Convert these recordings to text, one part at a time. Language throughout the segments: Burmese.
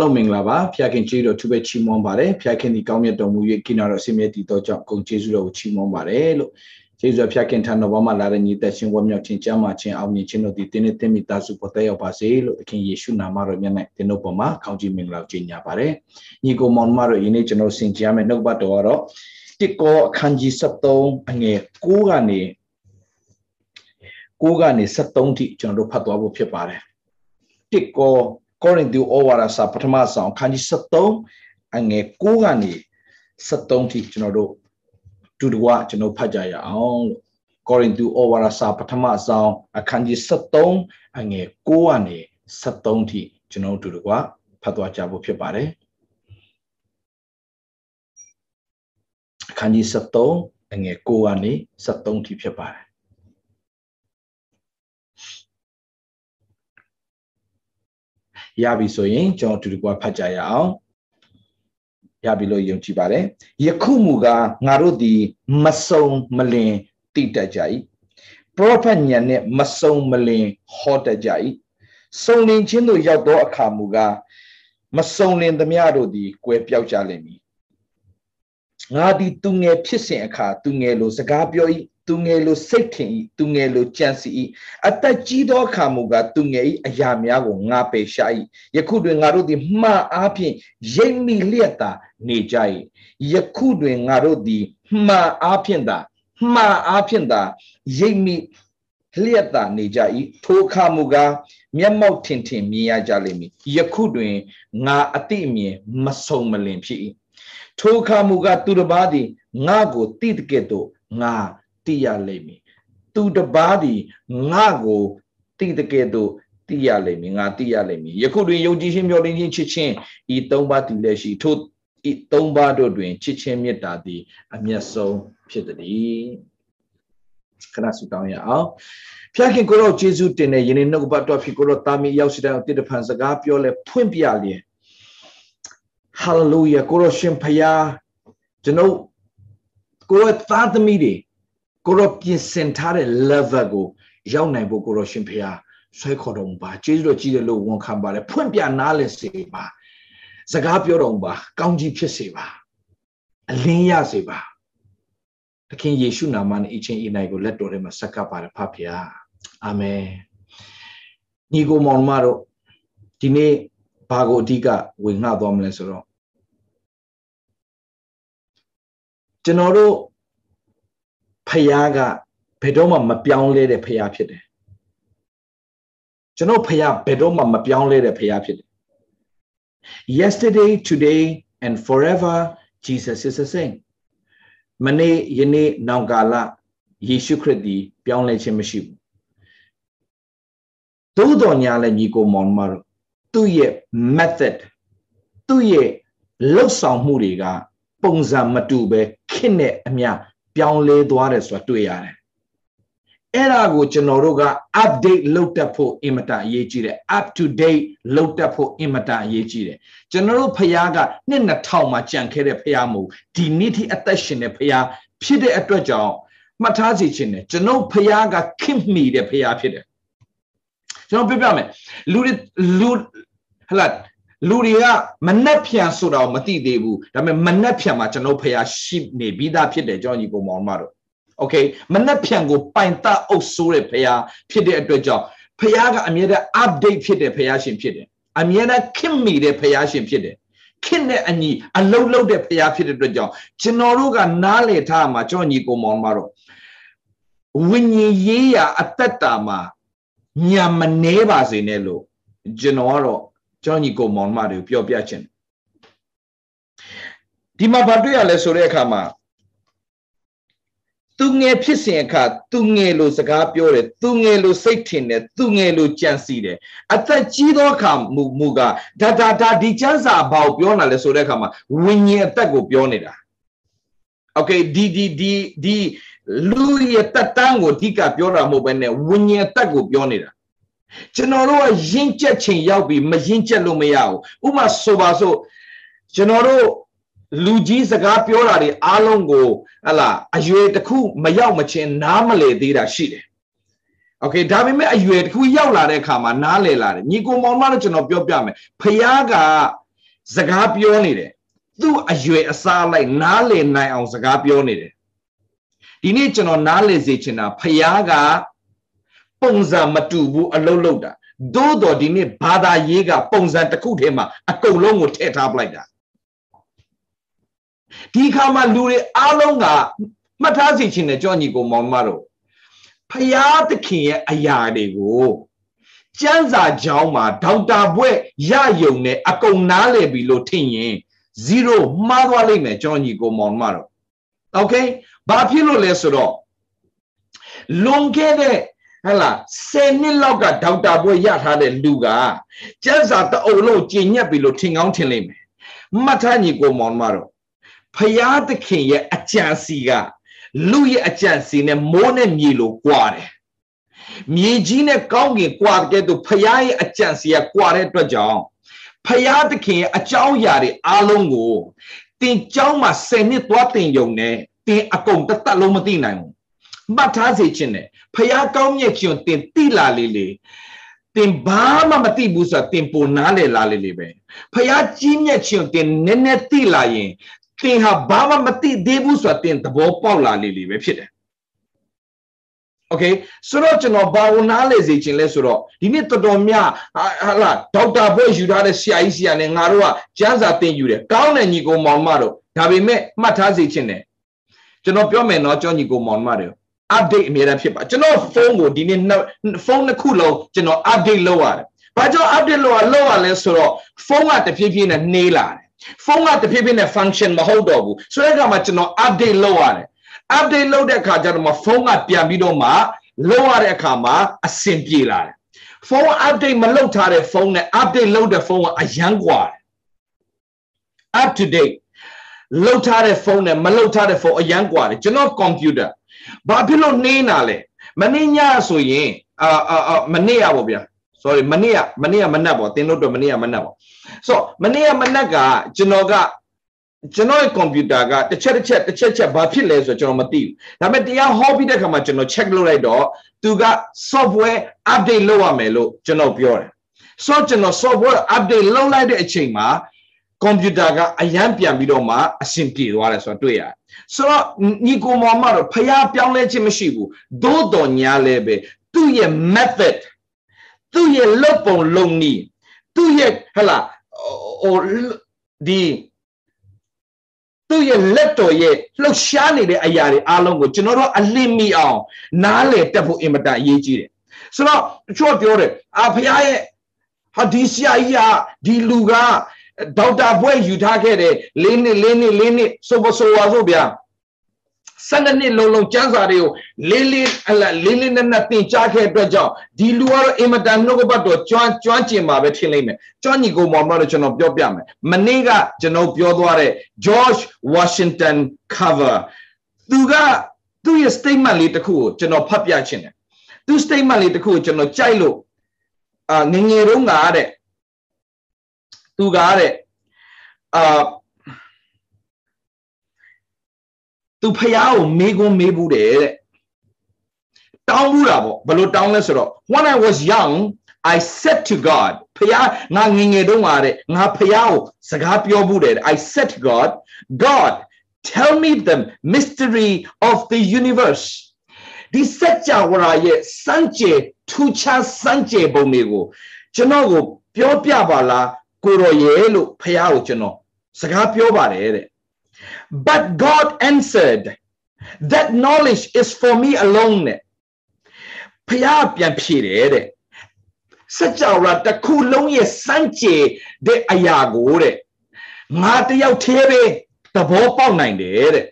အားလုံးမင်္ဂလာပါဖျာခင်ကျေးတော်သူပဲချီးမွမ်းပါတယ်ဖျာခင်ဒီကောင်းမြတ်တော်မူ၍ကိနာတော်ဆင်းရဲတည်တော်ကြောင့်ဂုဏ်ကျေးဇူးတော်ကိုချီးမွမ်းပါတယ်လို့ကျေးဇူးတော်ဖျာခင်ထံတော်ဘောမှာလာတဲ့ညီသက်ရှင်ဝတ်မြောက်ခြင်းကြားမှာခြင်းအောင်မြင်ခြင်းတို့ဒီတင်းနဲ့တင်းမိသားစုပေါ်သက်ရောက်ပါစေလို့သခင်ယေရှုနာမတော်မြတ်နဲ့တင်းတို့ပေါ်မှာခေါင်းကြီးမင်္ဂလာကြီးညာပါတယ်ညီကိုမောင်မတို့ယနေ့ကျွန်တော်ဆင်ကြရမယ့်နှုတ်ပတ်တော်ကတော့တစ်ကောအခန်းကြီး73အငယ်6ကနေ6ကနေ73ထိကျွန်တော်တို့ဖတ်သွားဖို့ဖြစ်ပါတယ်တစ်ကော ကောရိန္သုဩဝါဒစာပထမဆောင်ခန်းကြီး73အငယ်9ကနေ73ထိကျွန်တော်တို့တူတဝကျွန်တော်ဖတ်ကြရအောင်လို့ကောရိန္သုဩဝါဒစာပထမဆောင်အခန်းကြီး73အငယ်9ကနေ73ထိကျွန်တော်တူတဝဖတ်သွားကြဖို့ဖြစ်ပါတယ်အခန်းကြီး73အငယ်9ကနေ73ထိဖြစ်ပါတယ် ရပြီဆိုရင်ကျွန်တော်တူတူကဖတ်ကြရအောင်ရပြီလို့ယုံကြည်ပါတယ်ယခုမူကားငါတို့သည်မစုံမလင်တိတတ်ကြ၏ပရောဖက်ညံနဲ့မစုံမလင်ဟောတတ်ကြ၏စုံလင်ခြင်းတို့ရောက်သောအခါမူကားမစုံလင်သမျှတို့သည်ကွယ်ပြောက်ကြလိမ့်မည်ငါသည်သူငယ်ဖြစ်စဉ်အခါသူငယ်လိုစကားပြော၏ သူငယ်လိုစိတ်ထင်၏သူငယ်လိုကြံစီ၏အသက်ကြီးသောအခါမူကားသူငယ်၏အရာများကိုငါပယ်ရှား၏ယခုတွင်ငါတို့သည်မှားအားဖြင့်ရိပ်မိလျက်သာနေကြ၏ယခုတွင်ငါတို့သည်မှားအားဖြင့်သာမှားအားဖြင့်သာရိပ်မိလျက်သာနေကြ၏ထိုအခါမူကားမျက်မှောက်ထင်ထင်မြင်ရကြလိမ့်မည်ယခုတွင်ငါအတိအမြင်မဆုံမလင်ဖြစ်၏ထိုအခါမူကားသူတစ်ပါးသည်ငါကိုတိတကဲ့သို့ငါ သိရလိမ့်မည်သူတပားဒီငါကိုသိတဲ့ကဲ့သို့သိရလိမ့်မည်ငါသိရလိမ့်မည်ယခုတွင်ယုံကြည်ခြင်းမျှော်လင့်ခြင်းချစ်ခြင်းဤသုံးပါးတည်လက်ရှိထို့ဤသုံးပါးတို့တွင်ချစ်ခြင်းမေတ္တာသည်အမျက်ဆုံးဖြစ်သည်ခဏဆုတောင်းရအောင်ဖျားခင်ကိုရောယေရှုတင်တဲ့ယနေ့နှုတ်ပတ်တော်ဖြစ်ကိုရောတာမီရောက်စီတဲ့အတိတ်ဖန်စကားပြောလဲဖွင့်ပြလျင်ဟာလေလုယာကိုရောရှင်ဖျားကျွန်ုပ်ကိုရောသားသမီးတွေ ကိုရောပြင်ဆင်ထားတဲ့ level ကိုရောက်နိုင်ဖို့ကိုရောရှင်ဖျားဆွဲခေါ်တော်မူပါကျေးဇူးတော်ကြီးတယ်လို့ဝန်ခံပါတယ်ဖွင့်ပြနားလည်စေပါစကားပြောတော်မူပါကောင်းကြီးဖြစ်စေပါအလင်းရစေပါသခင်ယေရှုနာမနဲ့အချင်းဤနိုင်ကိုလက်တော်ထဲမှာဆက်ကပ်ပါတယ်ဖဖျားအာမင်ညီကိုမောင်မတို့ဒီနေ့ဘာကိုအဓိကဝင်ငှသွားမလဲဆိုတော့ကျွန်တော်တို့ ဖယားကဘယ်တော့မှမပြောင်းလဲတဲ့ဖယားဖြစ်တယ်ကျွန်တော်ဖယားဘယ်တော့မှမပြောင်းလဲတဲ့ဖယားဖြစ်တယ် yesterday today and forever jesus is the same မနေ့ယနေ့နောင်ကာလယေရှုခရစ်သည်ပြောင်းလဲခြင်းမရှိဘူးသို့တော်ညာလည်းညီကိုမောင်မတို့သူ့ရဲ့ method သူ့ရဲ့လှုပ်ဆောင်မှုတွေကပုံစံမတူပဲခင့်နဲ့အမျှ ပြောင်းလဲသွားတယ်ဆိုတာတွေ့ရတယ်အဲ့ဒါကိုကျွန်တော်တို့က update လုပ်တတ်ဖို့အင်မတန်အရေးကြီးတယ် up to date လုပ်တတ်ဖို့အင်မတန်အရေးကြီးတယ်ကျွန်တော်တို့ဖះကနှစ်2000မှာကြံခဲ့တဲ့ဖះမဟုတ်ဒီနေ့ထိအသက်ရှင်တဲ့ဖះဖြစ်တဲ့အတွက်ကြောင့်မှတ်ထားစီခြင်းတယ်ကျွန်တော်ဖះကခင်မိတဲ့ဖះဖြစ်တယ်ကျွန်တော်ပြပြမယ်လူတွေလူဟလာ လူတွေကမနှက်ဖြန်ဆိုတာကိုမသိသေးဘူးဒါပေမဲ့မနှက်ဖြန်မှာကျွန်တော်ဖះရှိနေပြီးသားဖြစ်တယ်ကျွန်တော်ညီကောင်မောင်မတို့โอเคမနှက်ဖြန်ကိုပိုင်တအုပ်ဆိုးတဲ့ဖះဖြစ်တဲ့အတွက်ကြောင့်ဖះကအမြဲတမ်း update ဖြစ်တဲ့ဖះရှင်ဖြစ်တယ်အမြဲတမ်းခင်မိတဲ့ဖះရှင်ဖြစ်တယ်ခင်တဲ့အညီအလုံးလုံးတဲ့ဖះဖြစ်တဲ့အတွက်ကြောင့်ကျွန်တော်တို့ကနားလေထားမှာကျွန်တော်ညီကောင်မောင်မတို့ဝိညာဉ်ရေးရာအသက်တာမှာညာမနှဲပါစေနဲ့လို့ကျွန်တော်ကတော့ ကျွန်တော်ညီကိုမောင်မတွေကိုပြောပြချင်တယ်ဒီမှာဗာတွေ့ရလဲဆိုတဲ့အခါမှာသူငယ်ဖြစ်စဉ်အခါသူငယ်လိုစကားပြောတယ်သူငယ်လိုစိတ်ထင်တယ်သူငယ်လိုကြံစီတယ်အသက်ကြီးသောအခါမူမူကဒါဒါဒါဒီကျမ်းစာဘာကိုပြောလာလဲဆိုတဲ့အခါမှာဝိညာဉ်အသက်ကိုပြောနေတာโอเคဒီဒီဒီဒီလူရဲ့တက်တန်းကိုအဓိကပြောတာမဟုတ်ဘဲနဲ့ဝိညာဉ်အသက်ကိုပြောနေတာ ကျွန်တော်တို့ကရင့်ကျက်ချိန်ရောက်ပြီမရင့်ကျက်လို့မရဘူးဥမာဆိုပါစို့ကျွန်တော်တို့လူကြီးစကားပြောတာတွေအားလုံးကိုဟလာအရွယ်တစ်ခုမရောက်မချင်းနားမလည်သေးတာရှိတယ်โอเคဒါပေမဲ့အရွယ်တစ်ခုရောက်လာတဲ့အခါမှာနားလည်လာတယ်ညီကိုမောင်မတို့ကျွန်တော်ပြောပြမယ်ဖခင်ကစကားပြောနေတယ်သူ့အရွယ်အစားလိုက်နားလည်နိုင်အောင်စကားပြောနေတယ်ဒီနေ့ကျွန်တော်နားလည်စေချင်တာဖခင်က ပုံစံမတူဘူးအလုံးလုံးတာသို့တော်ဒီနေ့ဘာသာရေးကပုံစံတစ်ခုထဲမှာအကုန်လုံးကိုထည့်ထားပလိုက်တာဒီခါမှာလူတွေအားလုံးကမှတ်ထားစီခြင်းနဲ့ကြောညီကိုမောင်မတို့ဖရာသခင်ရဲ့အရာတွေကိုကျမ်းစာကြောင်းမှာဒေါက်တာဘွဲ့ရယုံနဲ့အကုန်နားလည်ပြီလို့ထင်ရင်0မှားသွားလိမ့်မယ်ကြောညီကိုမောင်မတို့โอเคဘာဖြစ်လို့လဲဆိုတော့လွန်ခဲ့တဲ့ ဟဲ့လား10နှစ်လောက်ကဒေါက်တာဘွဲ့ရထားတဲ့လူကကျန်းစာတအုပ်လုံးကျင်ညက်ပြီလို့ထင်ကောင်းထင်လိမ့်မယ်မှတ်ထားညီကိုမောင်မတို့ဖရာသခင်ရဲ့အကြံစီကလူရဲ့အကြံစီနဲ့မိုးနဲ့မြေလိုကွာတယ်မြေကြီးနဲ့ကောင်းကင်ကွာတဲ့သူဖရာရဲ့အကြံစီကကွာတဲ့အတွက်ကြောင့်ဖရာသခင်ရဲ့အကြောင်းအရာတွေအားလုံးကိုတင်ကြောင်းမှာ10နှစ်သွားတင်ယုံနဲ့တင်အကုန်တသက်လုံးမသိနိုင်ဘူးမှတ်ထားစေခြင်းနဲ့ ဖះကောင်းမြတ်ခြင်းတင်တိလာလေလေတင်ဘာမှမသိဘူးဆိုတာတင်ပုံနားလေလာလေလေပဲဖះကြီးမြတ်ခြင်းတင်နည်းနည်းတိလာရင်တင်ဟာဘာမှမသိသေးဘူးဆိုတာတင်သဘောပေါက်လာလေလေပဲဖြစ်တယ် okay ဆိုတော့ကျွန်တော်ဘာဝန်နားလေစေခြင်းလဲဆိုတော့ဒီနေ့တော်တော်များဟာလာဒေါက်တာဘွဲ့ယူထားတဲ့ဆရာကြီးဆရာနဲ့ငါတို့ကကျန်းစာတင်ယူတယ်ကောင်းတဲ့ညီကောင်မောင်မတို့ဒါပေမဲ့မှတ်ထားစေခြင်းနဲ့ကျွန်တော်ပြောမယ်နော်ကြောညီကောင်မောင်မတို့ update အများအားဖြစ်ပါကျွန်တော်ဖုန်းကိုဒီနေ့ဖုန်းတစ်ခုလုံးကျွန်တော် update လုပ်ရတယ်။ဘာကြောင့် update လုပ်ရလုပ်ရလဲဆိုတော့ဖုန်းကတဖြည်းဖြည်းနဲ့နှေးလာတယ်။ဖုန်းကတဖြည်းဖြည်းနဲ့ function မဟုတ်တော့ဘူး။ဆိုတဲ့အခါမှာကျွန်တော် update လုပ်ရတယ်။ update လုပ်တဲ့အခါကျတော့မှဖုန်းကပြန်ပြီးတော့မှလုပ်ရတဲ့အခါမှာအဆင်ပြေလာတယ်။ဖုန်း update မလုပ်ထားတဲ့ဖုန်းနဲ့ update လုပ်တဲ့ဖုန်းကအယမ်းကွာတယ်။ up to date လောက်ထားတဲ့ဖုန်းနဲ့မလောက်ထားတဲ့ဖုန်းအရန်ကွာတယ်ကျွန်တော်ကွန်ပျူတာ ဘာဖြစ်လို့နှင်းတာလဲမနေ့ညဆိုရင်အာအာမနေ့ရပါဗျာ sorry မနေ့ကမနေ့ကမနက်ပေါ့သင်တို့တော့မနေ့ကမနက်ပေါ့ဆိုတော့မနေ့ကမနက်ကကျွန်တော်ကကျွန်တော်ရဲ့ကွန်ပျူတာကတစ်ချက်တစ်ချက်တစ်ချက်ချက်ဘာဖြစ်လဲဆိုတော့ကျွန်တော်မသိဘူးဒါပေမဲ့တရားဟောပြီးတဲ့ခါမှာကျွန်တော် check လုပ်လိုက်တော့သူက software update လုပ်ရမယ်လို့ကျွန်တော်ပြောတယ်ဆိုတော့ကျွန်တော် software update လုပ်လိုက်တဲ့အချိန်မှာ ကွန်ပျူတာကအရန်ပြန်ပြီးတော့မှအဆင်ပြေသွားတယ်ဆိုတော့တွေ့ရတယ်ဆိုတော့ညီကိုမောင်မတော့ဖျားပြောင်းလဲခြင်းမရှိဘူးသို့တော်ညာလဲပဲသူ့ရဲ့ method သူ့ရဲ့လုပ်ပုံလုပ်နည်းသူ့ရဲ့ဟလာဟိုဒီသူ့ရဲ့လက်တော်ရဲ့လှုပ်ရှားနေတဲ့အရာတွေအားလုံးကိုကျွန်တော်တို့အလင်းမိအောင်နားလေတက်ဖို့အင်မတန်အရေးကြီးတယ်ဆိုတော့တချို့ပြောတယ်အာဖခင်ရဲ့ဟာဒီဆရာကြီးကဒီလူက ဒေါက်တာဘွဲ့ယူထားခဲ့တယ်လေးနှစ်လေးနှစ်လေးနှစ်ဆိုပဆိုပါဆိုဗျာ12နှစ်လုံးလုံးကျမ်းစာတွေကိုလေးလေးအလလေးလေးနက်နက်သင်ကြားခဲ့အတွက်ကြောင့်ဒီလူကတော့အင်မတန်နှုတ်ကပတ်တော်ကျွမ်းကျွမ်းကျင်ပါပဲထင်လိမ့်မယ်ကျွမ်းညီကိုမောင်မလို့ကျွန်တော်ပြောပြမယ်မနေ့ကကျွန်တော်ပြောသွားတဲ့ George Washington cover သူကသူ့ရဲ့ statement လေးတစ်ခုကိုကျွန်တော်ဖတ်ပြချင်တယ်သူ statement လေးတစ်ခုကိုကျွန်တော်ကြိုက်လို့အာငငယ်တုန်းကတဲ့ သူကတဲ့အာသူဖះကိုမေးခွန်းမေးဘူးတယ်တဲ့တောင်းဘူးတာပေါ့ဘယ်လိုတောင်းလဲဆိုတော့ when i was young i said to god ဖះငါငငယ်တုန်းကတဲ့ငါဖះကိုစကားပြောဘူးတယ် i said to god god tell me the mystery of the universe ဒီစัจ java ရဲ့စံကြေထူခြားစံကြေပုံတွေကိုကျွန်တော်ကိုပြောပြပါလား ကိုရော်ရဲ့လို့ဖះကိုကျွန်တော်စကားပြောပါတယ်တဲ့ But God answered, That knowledge is for me alone. ဖျားပြန်ဖြေတယ်တဲ့စัจ java တစ်ခုလုံးရဲ့စမ်းကြယ်တဲ့အရာကိုတဲ့ငါတယောက်သေးပဲသဘောပေါက်နိုင်တယ်တဲ့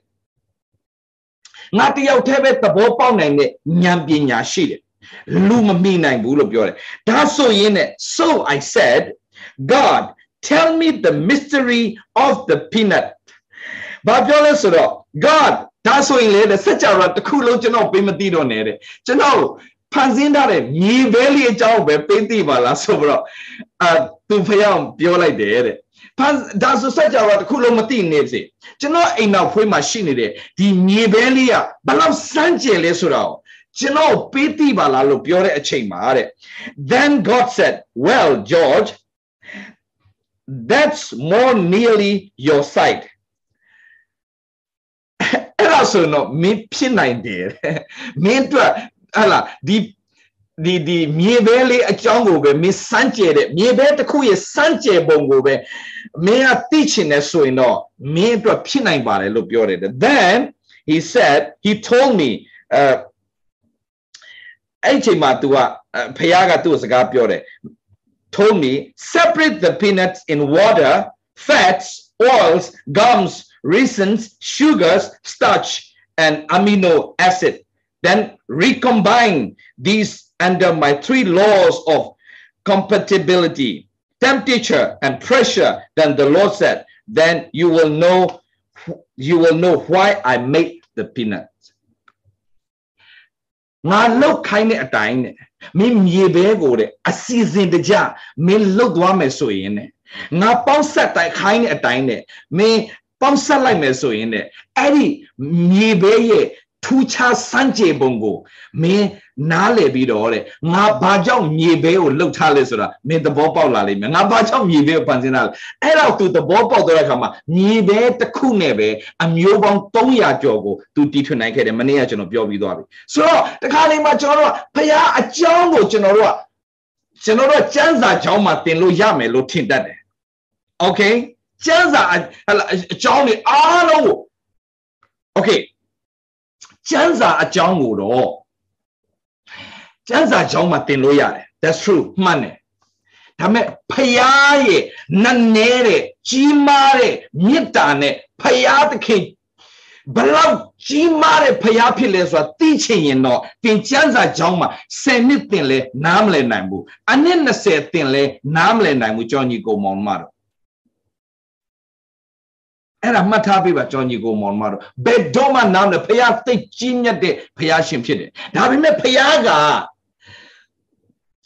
ငါတယောက်သေးပဲသဘောပေါက်နိုင်တဲ့ဉာဏ်ပညာရှိတယ်လူမမိနိုင်ဘူးလို့ပြောတယ်ဒါဆိုရင်တဲ့ so i said god tell me the mystery of the peanut ဘာပြောလဲဆိုတော့ God ဒါဆိုရင်လေစัจ java တစ်ခုလုံးကျွန်တော်ပေးမသိတော့နဲ့တဲ့ကျွန်တော်ဖန်ဆင်းထားတဲ့မြေပဲလေးအကြောင်းပဲသိသိပါလားဆိုပြီးတော့အာသူဖျောင်းပြောလိုက်တယ်တဲ့ဖန်ဒါဆိုစัจ java တစ်ခုလုံးမသိနေစေကျွန်တော်အိမ်နောက်ဖွေးမှာရှိနေတဲ့ဒီမြေပဲလေးကဘလောက်စမ်းကြယ်လဲဆိုတော့ကျွန်တော်ပေးသိပါလားလို့ပြောတဲ့အချိန်မှာတဲ့ then god said well george that's more nearly your side အဲ့ဒါဆိုတော့မင်းဖြစ်နိုင်တယ်မင်းတို့ဟလာဒီဒီဒီမြေပဲလေးအကြောင်းကိုပဲမင်းစမ်းကြဲတဲ့မြေပဲတစ်ခုရဲ့စမ်းကြဲပုံကိုပဲမင်းကသိချင်တယ်ဆိုရင်တော့မင်းအတွက်ဖြစ်နိုင်ပါတယ်လို့ပြောတယ် then he said he told me အဲအဲ့ချိန်မှာ तू ကဖခင်ကသူ့စကားပြောတယ် told me separate the peanuts in water fats oils gums raisins sugars starch and amino acid then recombine these under my three laws of compatibility temperature and pressure then the lord said then you will know you will know why i made the peanut ငါလောက်ခိုင်းတဲ့အတိုင်းနဲ့ မင်းမြေပဲကိုတဲ့အစီအစဉ်တကြမင်းလုတ်သွားမယ်ဆိုရင်နဲ့ငါပေါင်းဆက်တိုင်းခိုင်းတဲ့အတိုင်းနဲ့မင်းပေါင်းဆက်လိုက်မယ်ဆိုရင်နဲ့အဲ့ဒီမြေပဲရဲ့ ထူးခြားစမ်းကြေပုံကိုမင်းနားလည်ပြီးတော့တဲ့ငါဘာကြောင့်မြေဘဲကိုလှုပ်ထားလဲဆိုတာမင်းသဘောပေါက်လာလိမ့်မယ်ငါဘာကြောင့်မြေဘဲကိုပန်ဆင်းတာလဲအဲ့တော့ तू သဘောပေါက်တဲ့အခါမှာမြေဘဲတစ်ခုနဲ့ပဲအမျိုးပေါင်း300ကျော်ကို तू တီထွင်နိုင်ခဲ့တယ်မနေ့ကကျွန်တော်ပြောပြီးသွားပြီဆိုတော့တခါလေးမှာကျွန်တော်တို့ကဖခင်အကြောင်းကိုကျွန်တော်တို့ကကျွန်တော်တို့ကျမ်းစာကြောင်းမှာသင်လို့ရမယ်လို့ထင်တတ်တယ် okay ကျမ်းစာအကြောင်းတွေအားလုံးကို okay ကျမ်းစာအကြောင်းကိုတော့ကျမ်းစာကြောင်းမှာသင်လို့ရတယ် that's true မှန်တယ်ဒါပေမဲ့ဖယားရဲ့နတ်နဲတဲ့ကြီးမားတဲ့မေတ္တာနဲ့ဖယားသခင်ဘလောက်ကြီးမားတဲ့ဖယားဖြစ်လဲဆိုတာသိချင်ရင်တော့သင်ကျမ်းစာကြောင်းမှာ10နှစ်သင်လဲနားမလည်နိုင်ဘူးအနည်း20သင်လဲနားမလည်နိုင်ဘူးကြောင့်ညီကိုမောင်မတော် အဲ့ဒါမှတ်ထားပေးပါကြောင်ကြီးကိုမောင်မတော်ဘယ်တော့မှနားမလဲဖះသိကြီးမြတ်တဲ့ဖះရှင်ဖြစ်တယ်ဒါပေမဲ့ဖះက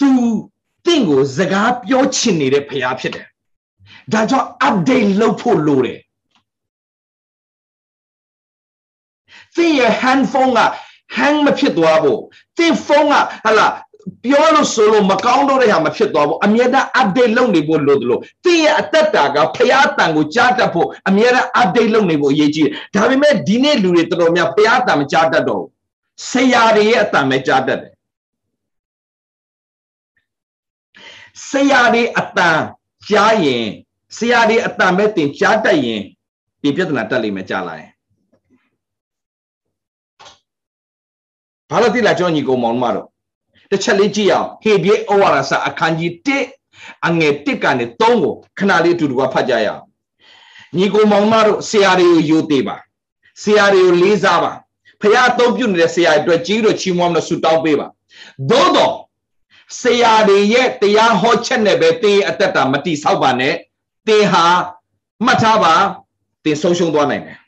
သူတင့်ကိုစကားပြောချင်နေတဲ့ဖះဖြစ်တယ်ဒါကြောင့် update လုပ်ဖို့လိုတယ်သင်ရဲ့ handphone က hang မဖြစ်သွားဘူးသင်ဖုန်းကဟလာ ပြောလို့ဆိုလို့မကောင်းတော့တဲ့ဟာမဖြစ်သွားဘူးအမြဲတမ်း update လုပ်နေဖို့လိုတယ်လို့သင်ရဲ့အသက်တာကဖျားတန်ကိုကြားတတ်ဖို့အမြဲတမ်း update လုပ်နေဖို့အရေးကြီးတယ်ဒါပေမဲ့ဒီနေ့လူတွေတော်တော်များဖျားတန်မကြားတတ်တော့ဘူးဆရာတွေရဲ့အတန်ပဲကြားတတ်တယ်ဆရာတွေအတန်ကြားရင်ဆရာတွေအတန်ပဲတင်ကြားတတ်ရင်ဒီပြဿနာတက်လိမ့်မယ်ကြားလာရင်ဘာလို့တိလာကြောညီကိုမောင်မတော် တစ်ချက်လေးကြည့်အောင်ဟေပြေဩဝါဒစာအခန်းကြီး1အငယ်1ကနေ3ကိုခဏလေးအတူတူဖတ်ကြရအောင်ညီကိုမောင်မတို့ဆရာတွေကိုယိုသေးပါဆရာတွေကိုလေးစားပါဖခင်အသုံးပြုနေတဲ့ဆရာတွေအတွက်ကြီးတို့ချီးမွမ်းလို့ဆုတောင်းပေးပါသို့တော့ဆရာတွေရဲ့တရားဟောချက်နဲ့ပဲတင်းအသက်တာမတိဆောက်ပါနဲ့တင်းဟာမှတ်ထားပါတင်းဆုံးရှုံးသွားနိုင်တယ်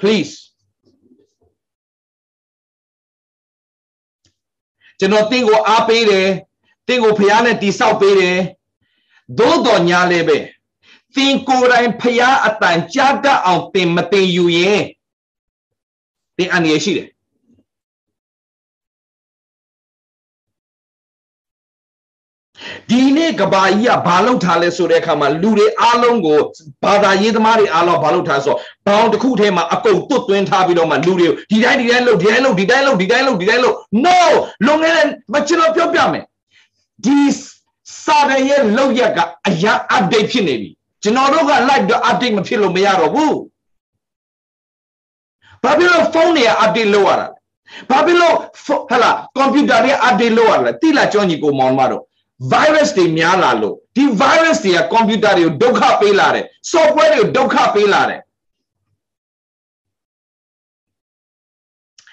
please ကျွန်တော်တင့်ကိုအားပေးတယ်တင့်ကိုဖရားနဲ့တိဆောက်ပေးတယ်သို့တော်ညာလည်းပဲသင်ကိုယ်တိုင်ဖရားအတန်ကြားတတ်အောင်သင်မသင်ယူရင်သင်အန္တရာယ်ရှိတယ် ဒီနေ့ကဘာကြီးကဘာလုပ်ထားလဲဆိုတဲ့အခါမှာလူတွေအားလုံးကိုဘာသာရေးသမားတွေအားလုံးဘာလုပ်ထားဆိုဘောင်တစ်ခုထဲမှာအကုန်တွတ်သွင်းထားပြီးတော့မှလူတွေကိုဒီတိုင်းဒီတိုင်းလုပ်ဒီတိုင်းလုပ်ဒီတိုင်းလုပ်ဒီတိုင်းလုပ်ဒီတိုင်းလုပ် no လွန်ခဲ့တဲ့မကျွန်တော်ပြောပြမယ်ဒီစာရရဲ့လောက်ရက်ကအရာ update ဖြစ်နေပြီကျွန်တော်တို့က live တော့ update မဖြစ်လို့မရတော့ဘူးဘာဖြစ်လို့ဖုန်းတွေက update လုပ်ရတာဘာဖြစ်လို့ဟလာကွန်ပျူတာတွေ update လုပ်ရတာတိလာကြောညီကိုမောင်မတို့ virus တွေများလာလို့ဒီ virus တွေကကွန်ပျူတာတွေကိုဒုက္ခပေးလာတယ် software တွေကိုဒုက္ခပေးလာတယ်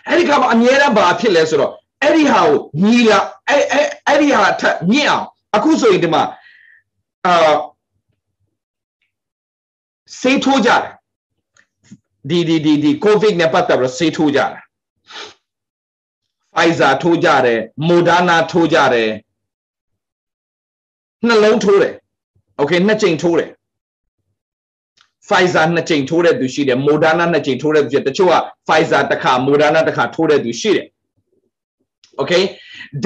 အဲ့ဒီကမှအမြဲတမ်းဘာဖြစ်လဲဆိုတော့အဲ့ဒီဟာကိုညီလာအဲ့အဲ့အဲ့ဒီဟာထက်ညစ်အောင်အခုဆိုရင်ဒီမှာအာစေးထိုးကြတယ်ဒီဒီဒီဒီကိုဗစ်နဲ့ပတ်သက်ပြီးစေးထိုးကြတာ Pfizer ထိုးကြတယ် Moderna ထိုးကြတယ် နှလုံးထိုးတယ်โอเคနှစ်ကြိမ်ထိုးတယ် Pfizer နှစ်ကြိမ်ထိုးတဲ့သူရှိတယ် Moderna နှစ်ကြိမ်ထိုးတဲ့သူရှိတယ်တချို့က Pfizer တစ်ခါ Moderna တစ်ခါထိုးတဲ့သူရှိတယ်โอเค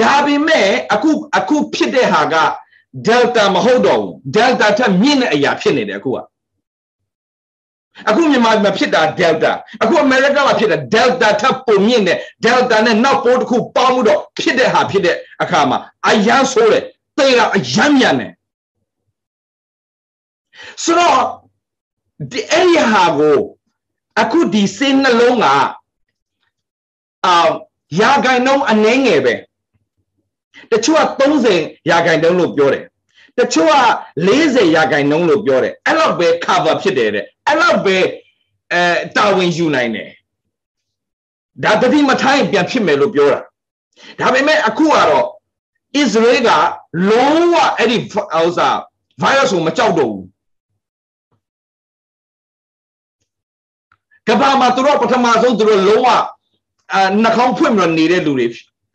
ဒါပေမဲ့အခုအခုဖြစ်တဲ့ဟာက Delta မဟုတ်တော့ဘူး Delta ထက်မြင့်တဲ့အရာဖြစ်နေတယ်အခုကအခုမြန်မာမှာဖြစ်တာ Delta အခု America မှာဖြစ်တာ Delta ထပ်ပုံမြင့်တယ် Delta နဲ့နောက်ပိုးတစ်ခုပေါင်းမှုတော့ဖြစ်တဲ့ဟာဖြစ်တဲ့အခါမှာအရန်ဆိုးတယ် တေးကအရန်မြန်တယ်ဆိုတော့ဒီအဲ့ဒီဟာကိုအခုဒီစိတ်နှလုံးကအာရာဂိုင်နှုန်းအနှဲငယ်ပဲတချို့က30ရာဂိုင်နှုန်းလို့ပြောတယ်တချို့က40ရာဂိုင်နှုန်းလို့ပြောတယ်အဲ့လောက်ပဲ cover ဖြစ်တယ်တဲ့အဲ့လောက်ပဲအဲတာဝန်ယူနိုင်တယ်ဒါတတိမထိုင်းပြန်ဖြစ်မယ်လို့ပြောတာဒါပေမဲ့အခုကတော့ Israel က လုံးဝအဲ့ဒီဥစ္စာ virus ကိုမကြောက်တော့ဘူးကဘာမှာသူတို့ပထမဆုံးသူတို့လုံးဝအာနှာခေါင်းဖွင့်ပြီးတော့နေတဲ့လူတွေ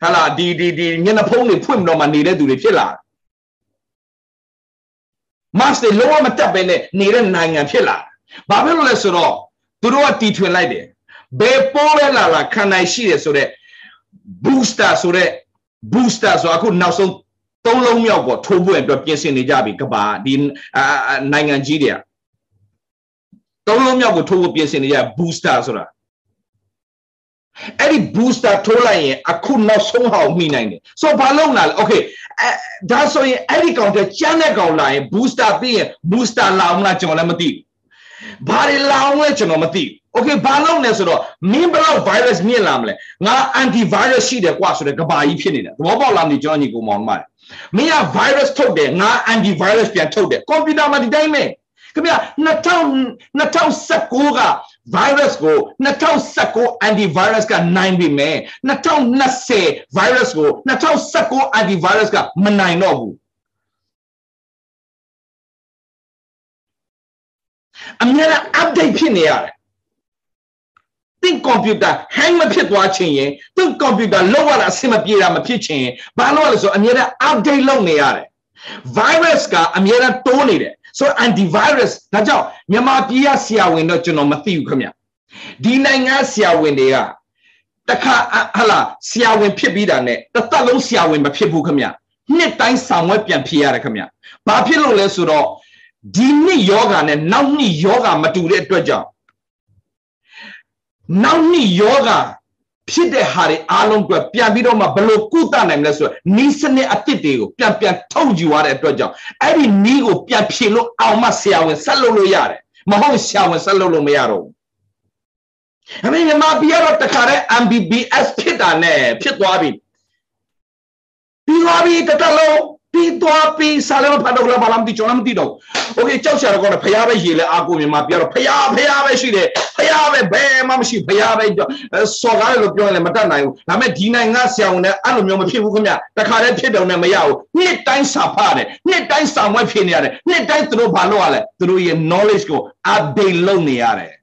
ဟာလာဒီဒီဒီမျက်နှာဖုံးတွေဖွင့်ပြီးတော့မှနေတဲ့သူတွေဖြစ်လာမတ်တွေလုံးဝမတက်ပဲနဲ့နေတဲ့နိုင်ငံဖြစ်လာဘာဖြစ်လို့လဲဆိုတော့သူတို့ကတီထွင်လိုက်တယ်ဘယ်ပိုးလဲလာလာခံနိုင်ရှိတယ်ဆိုတော့ booster ဆိုတော့ booster ဆိုအခုနောက်ဆုံး သုံးလုံးမြောက်ပေါ့ထိုးဖို့အတွက်ပြင်ဆင်နေကြပြီကဘာဒီနိုင်ငံကြီးတွေကသုံးလုံးမြောက်ကိုထိုးဖို့ပြင်ဆင်နေကြ booster ဆိုတာအဲ့ဒီ booster ထိုးလိုက်ရင်အခုနောက်ဆုံးဟောင်းမိနိုင်တယ်ဆိုတော့ဘာလုပ်လာလဲ okay အဲဒါဆိုရင်အဲ့ဒီကောင်တဲ့ကျန်းတဲ့ကောင်လာရင် booster ပြီးရင် booster လာအောင်လားကျွန်တော်လည်းမသိဘူးဘာတွေလာအောင်လဲကျွန်တော်မသိဘူး okay ဘာလုပ်လဲဆိုတော့မင်းဘလောက် virus မြင့်လာမလဲငါ anti virus ရှိတယ်ကွာဆိုတဲ့ကဘာကြီးဖြစ်နေတယ်သဘောပေါက်လားမသိကျွန်တော်ညီကိုမောင်မ မင်းက virus ထုတ်တယ်ငါ anti virus ပြန်ထုတ်တယ်ကွန်ပျူတာမှာဒီတိုင်းပဲခင်ဗျာ2019က virus ကို2019 antivirus ကနိုင်ပြီမဲ့2020 virus ကို2019 antivirus ကမနိုင်တော့ဘူးအများအား update ဖြစ်နေရတယ် သင်ကွန်ပျူတာ hang မဖြစ်သွားချင်ရင်သင်ကွန်ပျူတာလောက်ရတာအဆင်မပြေတာမဖြစ်ချင်ဘာလို့လဲဆိုအများအား update လုပ်နေရတယ် virus ကအများအားတိုးနေတယ်ဆို antivirus ဒါကြောင့်မြန်မာပြည်ကဆရာဝန်တော့ကျွန်တော်မသိဘူးခင်ဗျဒီနိုင်ငံဆရာဝန်တွေကတခါဟလာဆရာဝန်ဖြစ်ပြီးတာနဲ့တစ်သက်လုံးဆရာဝန်မဖြစ်ဘူးခင်ဗျနှစ်တိုင်းဆောင်ဝဲပြန်ဖြစ်ရတယ်ခင်ဗျဘာဖြစ်လို့လဲဆိုတော့ဒီနှစ်ယောဂာနဲ့နောက်နှစ်ယောဂာမတူတဲ့အတွက်ကြောင့် နောက်နှစ်ယောဂါဖြစ်တဲ့ဟာတွေအားလုံးအတွက်ပြန်ပြီးတော့မှဘလို့ကုသနိုင်မလဲဆိုတော့နီးစနစ်အသစ်တွေကိုပြန်ပြန်ထုတ်ယူရတဲ့အတွက်ကြောင့်အဲ့ဒီနီးကိုပြန်ဖြေလို့အောင်မဆရာဝန်ဆက်လုပ်လို့ရတယ်မဟုတ်ဆရာဝန်ဆက်လုပ်လို့မရတော့ဘူးအမေမြန်မာပြည်ကတော့တခါတည်း MBBS ဖြစ်တာနဲ့ဖြစ်သွားပြီပြီးသွားပြီတတလုံး ပြီးသွားပြီးစာလည်းမဖတ်တော့ဘူးဘာမှမသိကျွန်တော်မသိတော့โอเคကြောက်ချရတော့ဖရားပဲရေလဲအာကိုမြန်မာပြောတော့ဖရားဖရားပဲရှိတယ်ဖရားပဲဘယ်မှမရှိဖရားပဲစော်ကားလို့ပြောရင်လည်းမတတ်နိုင်ဘူးဒါပေမဲ့ဒီနိုင်ငံဆရာဝန်နဲ့အဲ့လိုမျိုးမဖြစ်ဘူးခင်ဗျတခါတည်းဖြစ်တော့လည်းမရဘူးနှစ်တိုင်းစာဖတ်တယ်နှစ်တိုင်းစာမွဲဖြစ်နေရတယ်နှစ်တိုင်းသူတို့ဘာလုပ်ရလဲသူတို့ရဲ့ knowledge ကို update လုပ်နေရတယ်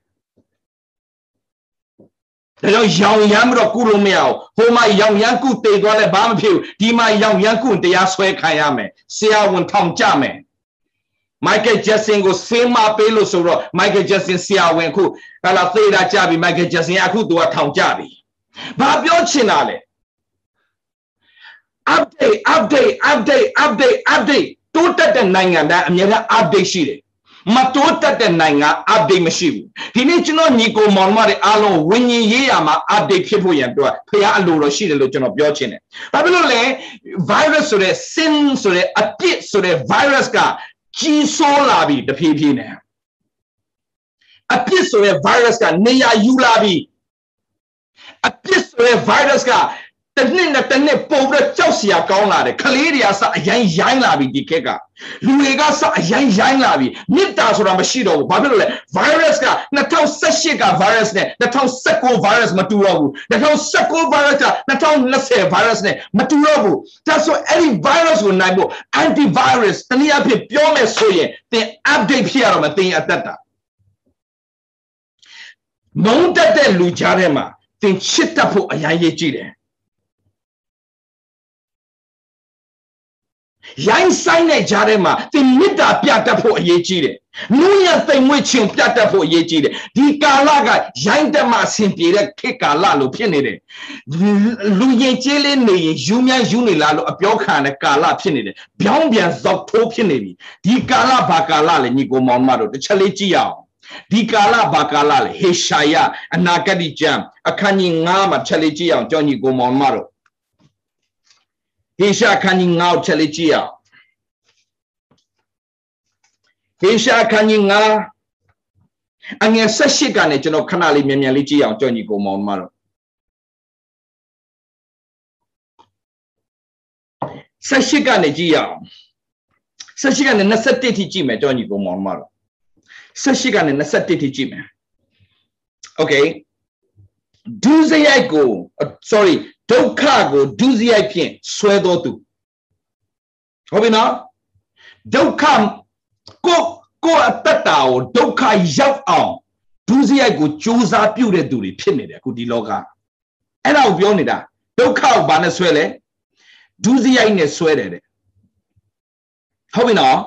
ဒါကြောင့်ရောင်ရမ်းပြီးတော့ကုလို့မရအောင်ဟိုမှာရောင်ရမ်းကုတေသွားလဲဘာမှမဖြစ်ဘူးဒီမှာရောင်ရမ်းကုတရားဆွဲခံရမယ်ဆရာဝန်ထောင်ကြမယ်မိုက်ကယ်ဂျက်ဆင်ကိုဆင်းမပေးလို့ဆိုတော့မိုက်ကယ်ဂျက်ဆင်ဆရာဝန်ခုဟာလာသေတာကြပြီမိုက်ကယ်ဂျက်ဆင်အခုသူကထောင်ကြပြီဘာပြောချင်တာလဲ update update update update update တိုးတက်တဲ့နိုင်ငံတိုင်းအများကြီး update ရှိတယ် မတိုးတက်တဲ့နိုင်ငံ update မရှိဘူးဒီနေ့ကျွန်တော်ညီကိုမောင်မတွေအားလုံးဝิญဉ်ရေးရမှာ update ဖြစ်ဖို့ရန်အတွက်ဖះအလိုတော်ရှိတယ်လို့ကျွန်တော်ပြောချင်တယ်ဘာဖြစ်လို့လဲ virus ဆိုတဲ့ sin ဆိုတဲ့အပြစ်ဆိုတဲ့ virus ကကြီးစိုးလာပြီတဖြည်းဖြည်းနဲ့အပြစ်ဆိုတဲ့ virus ကနေရာယူလာပြီအပြစ်ဆိုတဲ့ virus က တနှစ်နဲ့တနှစ်ပုံပြီးကြောက်စရာကောင်းလာတယ်ခလေးတွေကစအရင်ရိုင်းလာပြီဒီခက်ကလူတွေကစအရင်ရိုင်းလာပြီမြစ်တာဆိုတာမရှိတော့ဘူးဘာဖြစ်လို့လဲ virus က2018က virus နဲ့2019 virus မတူတော့ဘူး2019 virus က2020 virus နဲ့မတူတော့ဘူးဒါဆိုအဲ့ဒီ virus ကိုနိုင်ဖို့ antivirus တနည်းအားဖြင့်ပြောမယ်ဆိုရင်သင် update ဖြစ်ရတော့မယ်သင်အသက်တာမုန်းတတ်တဲ့လူကြားထဲမှာသင်ချစ်တတ်ဖို့အရင်ရေးကြည့်တယ် ရိုင်းဆိုင်တဲ့ကြားထဲမှာသင်မေတ္တာပြတတ်ဖို့အရေးကြီးတယ်။နူးညံ့သိမ်မွေ့ခြင်းပြတတ်ဖို့အရေးကြီးတယ်။ဒီကာလကရိုင်းတက်မှအဆင်ပြေတဲ့ခေတ်ကာလလို့ဖြစ်နေတယ်။လူရင်ကျေးလေးနေရင်ယူမြန်းယူနေလားလို့အပြောခံတဲ့ကာလဖြစ်နေတယ်။ပြောင်းပြန်ဇောက်ထိုးဖြစ်နေပြီ။ဒီကာလဘာကာလလဲညီကိုမောင်မတို့တစ်ချက်လေးကြည့်ရအောင်။ဒီကာလဘာကာလလဲဟေရှာယအနာဂတိကျမ်းအခန်းကြီး9မှာချက်လေးကြည့်အောင်ကြောင့်ညီကိုမောင်မတို့ ဟေရှာခန်းကြီး9ချက်လေးကြည့်အောင်ဟေရှာခန်းကြီး9အငယ်18ကနေကျွန်တော်ခဏလေးမြန်မြန်လေးကြည့်အောင်ကြောင့်ညီကိုမောင်မတို့18ကနေကြည့်ရအောင်18ကနေ21ထိကြည့်မယ်ကြောင့်ညီကိုမောင်မတို့18ကနေ21ထိကြည့်မယ် okay ဒုစရိုက်ကို sorry ဒုက္ခကိုဒုစရိုက်ဖြင့်ဆွဲတော်သူဟုတ်ပြီနော်ဒုက္ခကိုကိုအတ္တတာကိုဒုက္ခရောက်အောင်ဒုစရိုက်ကိုကြိုးစားပြုတဲ့သူတွေဖြစ်နေတယ်အခုဒီလောကအဲ့ဒါကိုပြောနေတာဒုက္ခကိုဘာနဲ့ဆွဲလဲဒုစရိုက်နဲ့ဆွဲတယ်တဲ့ဟုတ်ပြီနော်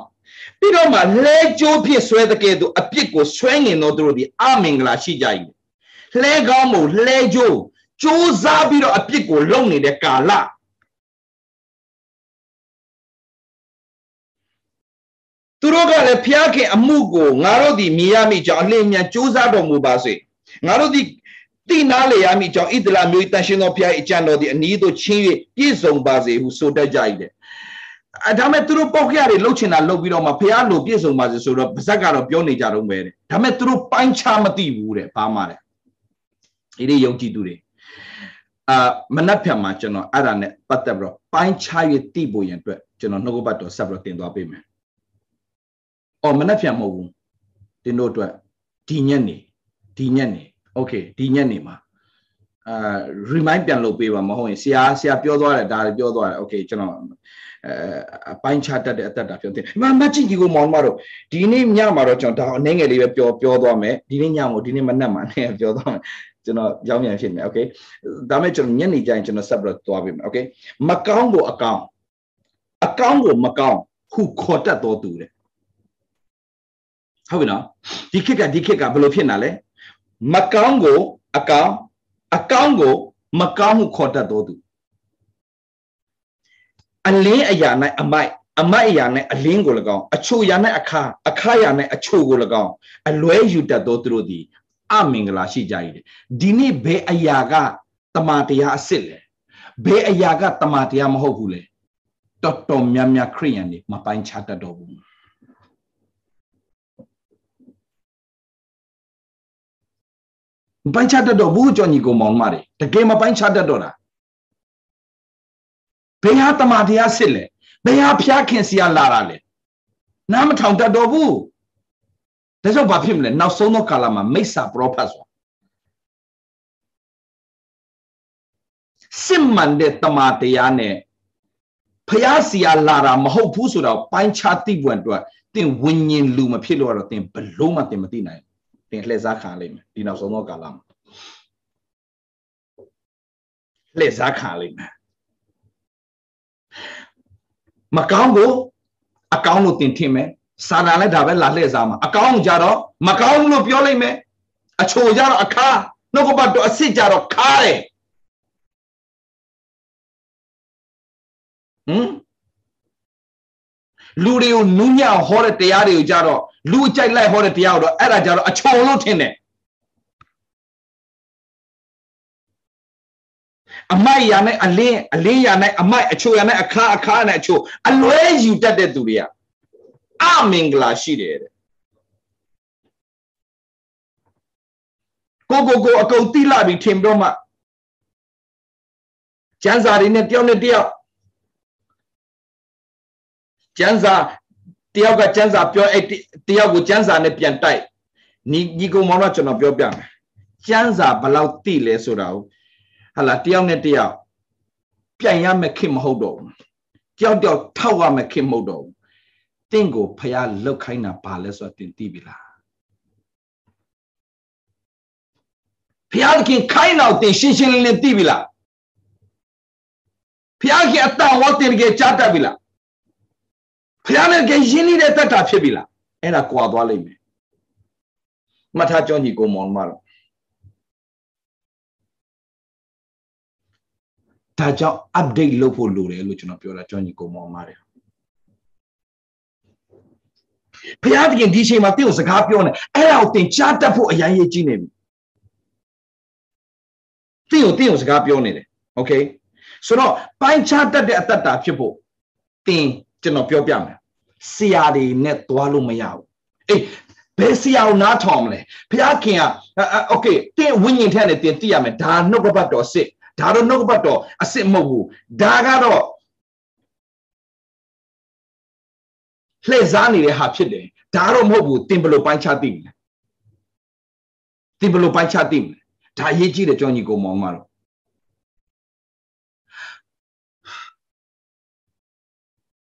ပြီးတော့မှလဲကြိုးဖြစ်ဆွဲတဲ့ကဲ့သို့အပြစ်ကိုဆွဲငင်တော်သူတို့ဒီအမင်္ဂလာရှိကြ၏လှဲကောင်းမို့လှဲကြိုး စူးစမ်းပြီးတော့အပြစ်ကိုလုံနေတဲ့ကာလသူတို့ကလည်းဖျားခင်အမှုကိုငါတို့ဒီမြင်ရမိကြောင်းအလင်းမြန်စူးစမ်းတော်မူပါစေငါတို့ဒီတိနာလေရမိကြောင်းဣဒလာမျိုးတန်ရှင်တော်ဖျားအကြံတော်ဒီအနီးသို့ချင်း၍ပြည့်စုံပါစေဟုဆိုတတ်ကြ၏တဲ့အဲဒါမဲ့သူတို့ပေါက်ခရတွေလှုပ်ချင်တာလှုပ်ပြီးတော့မှဖះလိုပြည့်စုံပါစေဆိုတော့ပါဇက်ကတော့ပြောနေကြတော့ပဲတဲ့ဒါမဲ့သူတို့ပိုင်းခြားမသိဘူးတဲ့ဘာမှတဲ့ဒီလေးယုံကြည်သူတွေ အာမနက်ဖြန်မှာကျွန်တော်အဲ့ဒါနဲ့ပတ်သက်ပြီးတော့ပိုင်းခြား၍တည်ဖို့ရန်အတွက်ကျွန်တော်နှုတ်ကပတ်တော်ဆက်ပြီးတော့တင်သွားပေးမယ်။အော်မနက်ဖြန်မဟုတ်ဘူး။တင်တို့အတွက်ဒီညနေဒီညနေ okay ဒီညနေမှာအာ remind ပြန်လုပ်ပေးပါမဟုတ်ရင်ဆရာဆရာပြောသွားတယ်ဒါလည်းပြောသွားတယ် okay ကျွန်တော်အဲအပိုင်းခြားတတ်တဲ့အသက်တာပြောတယ်မမကြည့်ကြီးကိုမောင်မတို့ဒီနေ့ညမှာတော့ကျွန်တော်ဒါအနေငယ်လေးပဲပြောပြောသွားမယ်ဒီနေ့ညမို့ဒီနေ့မနက်မှာအနေငယ်ပြောသွားမယ် ကျွန်တော်ကြောင်းပြန်ဖြစ်နေโอเคဒါမဲ့ကျွန်တော်ညနေကျရင်ကျွန်တော်ဆက်ပြီးတော့သွားပေးမယ်โอเคမကောင်းကိုအကောင်းအကောင်းကိုမကောင်းဟုခေါ်တတ်တော်သူတဲ့ဟုတ်ပြီနော်ဒီခက်ကဒီခက်ကဘယ်လိုဖြစ်နေလဲမကောင်းကိုအကောင်းအကောင်းကိုမကောင်းဟုခေါ်တတ်တော်သူအလင်းအရာ၌အမိုက်အမိုက်အရာ၌အလင်းကို၎င်းအချို့အရာ၌အခါအခါအရာ၌အချို့ကို၎င်းအလွဲယူတတ်သောသူတို့သည် အမင်္ဂလာရှိကြ၏ဒီနေ့ဘယ်အရာကတမန်တရားအစ်စ်လဲဘယ်အရာကတမန်တရားမဟုတ်ဘူးလဲတော်တော်များများခရိယန်တွေမပိုင်းခြားတတ်တော့ဘူးမပိုင်းခြားတတ်တော့ဘူးကြောင့်ညီကိုမောင်မတွေတကယ်မပိုင်းခြားတတ်တော့တာဘယ်ဟာတမန်တရားစစ်လဲဘယ်ဟာဖျားခင်စီရလာတာလဲနားမထောင်တတ်တော့ဘူး ဒါကြောင့်ဘာဖြစ်မလဲနောက်ဆုံးသောကာလမှာမိစ္ဆာပရောဖက်ဆိုတာစစ်မှန်တဲ့တမန်တရားနဲ့ဖျားစီရလာတာမဟုတ်ဘူးဆိုတော့ပိုင်းခြားသိပွင့်အတွက်တင်ဝิญဉ်လူမဖြစ်လို့တော့တင်ဘလုံးမတင်မသိနိုင်တင်လှည့်စားခံလိမ့်မယ်ဒီနောက်ဆုံးသောကာလမှာလှည့်စားခံလိမ့်မယ်မကောင်းကိုအကောင်းလို့တင်ထင်မယ် စာတန်လည်းဒါပဲလာလှည့်စားမှာအကောင်းကြတော့မကောင်းလို့ပြောလိုက်မယ်အချိုကြတော့အခါနှုတ်ကပတ်တော့အစ်စ်ကြတော့ခါတယ်ဟမ်လူတွေကိုနူးညံ့ဟောတဲ့တရားတွေကိုကြတော့လူအကြိုက်လိုက်ဟောတဲ့တရားကိုတော့အဲ့ဒါကြတော့အချုံလို့ထင်တယ်အမိုက်ရနဲ့အလင်းအလင်းရနဲ့အမိုက်အချိုရနဲ့အခါအခါနဲ့အချိုအလွဲယူတတ်တဲ့သူတွေက အမင်္ဂလာရှိတယ်တဲ့ကိုကိုကိုအကုန်တိလာပြီးထင်ပြီးတော့မှကျန်းစာတွေနဲ့တယောက်နဲ့တယောက်ကျန်းစာတယောက်ကကျန်းစာပြောအဲ့တယောက်ကိုကျန်းစာနဲ့ပြန်တိုက်ညီညီကောင်မောင်တော့ကျွန်တော်ပြောပြမယ်ကျန်းစာဘယ်လောက်တိလဲဆိုတာကိုဟာလာတယောက်နဲ့တယောက်ပြန်ရမယ်ခင်မဟုတ်တော့ဘူးတယောက်တယောက်ထောက်ရမယ်ခင်မဟုတ်တော့ဘူး တင့်ကိုဖះလောက်ခိုင်းတာဘာလဲဆိုတော့တင်သိပြီလားဖះခင်ခိုင်းတော့တင်ရှင်းရှင်းလင်းလင်းသိပြီလားဖះခင်အတန်ဝတ်တင်ကြကြားတတ်ပြီလားဖះနဲ့ကရင်းနေတဲ့တတ်တာဖြစ်ပြီလားအဲ့ဒါကွာသွားလိမ့်မယ်မှတ်ထားကြောညီကိုမောင်မတော့ဒါကြောင့် update လုပ်ဖို့လိုတယ်လို့ကျွန်တော်ပြောတာကြောညီကိုမောင်ပါတယ် ဘုရားသခင်ဒီချိန်မှာတင့်ကိုစကားပြောနေအဲ့ဒါကိုတင်ကြားတတ်ဖို့အရင်ရေးကြီးနေပြီတင့်ကိုတင့်ကိုစကားပြောနေတယ်โอเคဆိုတော့ပိုင်းခြားတတ်တဲ့အတ္တဖြစ်ဖို့တင်ကျွန်တော်ပြောပြမယ်ဆရာတွေနဲ့သွားလို့မရဘူးအေးဘယ်ဆရာကိုနားထောင်မလဲဘုရားခင်ကโอเคတင်ဝိညာဉ်ထဲနဲ့တင်သိရမယ်ဒါနှုတ်ကပတ်တော်စစ်ဒါတော့နှုတ်ကပတ်တော်အစစ်မဟုတ်ဘူးဒါကတော့ လှည့်စားနေတဲ့ဟာဖြစ်တယ်ဒါတော့မဟုတ်ဘူးတင်ဘလို့ပိုင်းခြားသိမလဲတင်ဘလို့ပိုင်းခြားသိမလဲဒါအရေးကြီးတယ်ကြောင်းကြီးကိုမောင်မတော့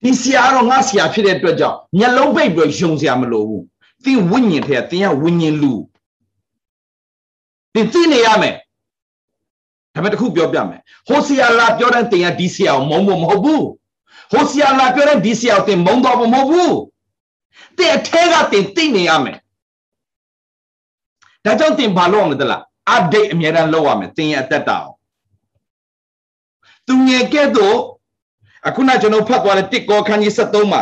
ဒီဆရာတော့ငါဆရာဖြစ်တဲ့အတွက်ကြောင့်မျက်လုံးပိတ်ပြီးယုံဆရာမလိုဘူးသင်ဝိညာဉ်ထဲကသင်ကဝိညာဉ်လူသင်သိနေရမယ်ဒါပေမဲ့တခုပြောပြမယ်ဟိုဆရာလာပြောတဲ့သင်ကဒီဆရာကိုမုန်းဖို့မဟုတ်ဘူး ဟိုဆရာလာပြောတဲ့ဒီဆရာကိုသင်မုန်းတော့ဖို့မဟုတ်ဘူးသင်အထဲကသင်သိနေရမယ်ဒါကြောင့်သင်ဘာလုပ်ရမလဲတလား update အများအားလုပ်ရမယ်သင်ရဲ့အသက်တာကိုသူငယ်ကဲ့သို့အခုနကျွန်တော်ဖတ်သွားတဲ့တစ်ကောခန်းကြီး73မှာ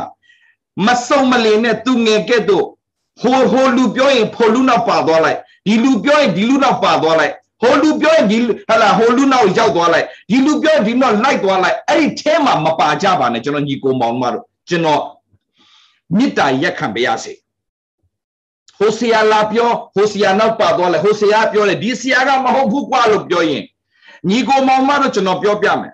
မစုံမလင်နဲ့သူငယ်ကဲ့သို့ဟိုဟိုလူပြောရင်ဖိုလူနောက်ပါသွားလိုက်ဒီလူပြောရင်ဒီလူနောက်ပါသွားလိုက် ဟိုလူပြောရင်ဒီဟလာဟိုလူနောက်ရောက်သွားလိုက်ဒီလူပြောရင်ဒီနောက်လိုက်သွားလိုက်အဲ့ဒီအဲမှာမပါကြပါနဲ့ကျွန်တော်ညီကိုမောင်မတို့ကျွန်တော်မေတ္တာရက်ခံပေးရစေဟိုဆီယာလာပြောဟိုဆီယာနောက်ပါသွားလိုက်ဟိုဆီယာပြောတယ်ဒီဆီယာကမဟုတ်ဘူးကွာလို့ပြောရင်ညီကိုမောင်မတို့ကျွန်တော်ပြောပြမယ်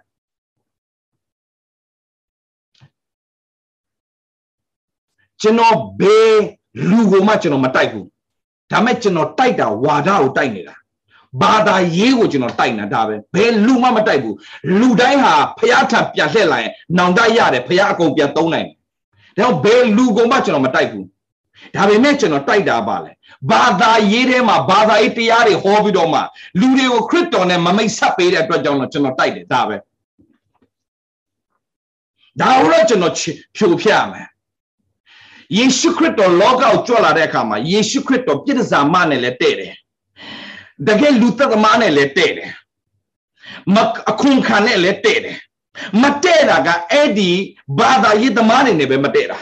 ကျွန်တော်ဘေးလူကိုမှကျွန်တော်မတိုက်ဘူးဒါမဲ့ကျွန်တော်တိုက်တာဝါဒကိုတိုက်နေတာ ဘာသာရေးကိုကျွန်တော်တိုက်နေတာဒါပဲဘယ်လူမှမတိုက်ဘူးလူတိုင်းဟာဖျားထပြန်လှည့်လာရင်နောင်တရတယ်ဖျားအကုန်ပြန်သုံးနိုင်တယ်ဒါကြောင့်ဘယ်လူကိုမှကျွန်တော်မတိုက်ဘူးဒါပေမဲ့ကျွန်တော်တိုက်တာပါလေဘာသာရေးထဲမှာဘာသာရေးတရားတွေဟောပြီးတော့မှလူတွေကိုခရစ်တော်နဲ့မမိတ်ဆက်ပေးတဲ့အတွက်ကြောင့်တော့ကျွန်တော်တိုက်တယ်ဒါပဲဒါကိုတော့ကျွန်တော်ဖြိုဖျက်ရမယ်ယေရှုခရစ်တော်လောကကိုကြွလာတဲ့အခါမှာယေရှုခရစ်တော်ပြည့်စုံမနဲ့လည်းတဲ့တယ် တကယ်လူသက်သမားနဲ့လည်းတဲ့တယ်မအခုန်ခံနဲ့လည်းတဲ့တယ်မတဲ့တာကအဲ့ဒီဘာသာရေးသမားတွေနဲ့ပဲမတဲ့တာ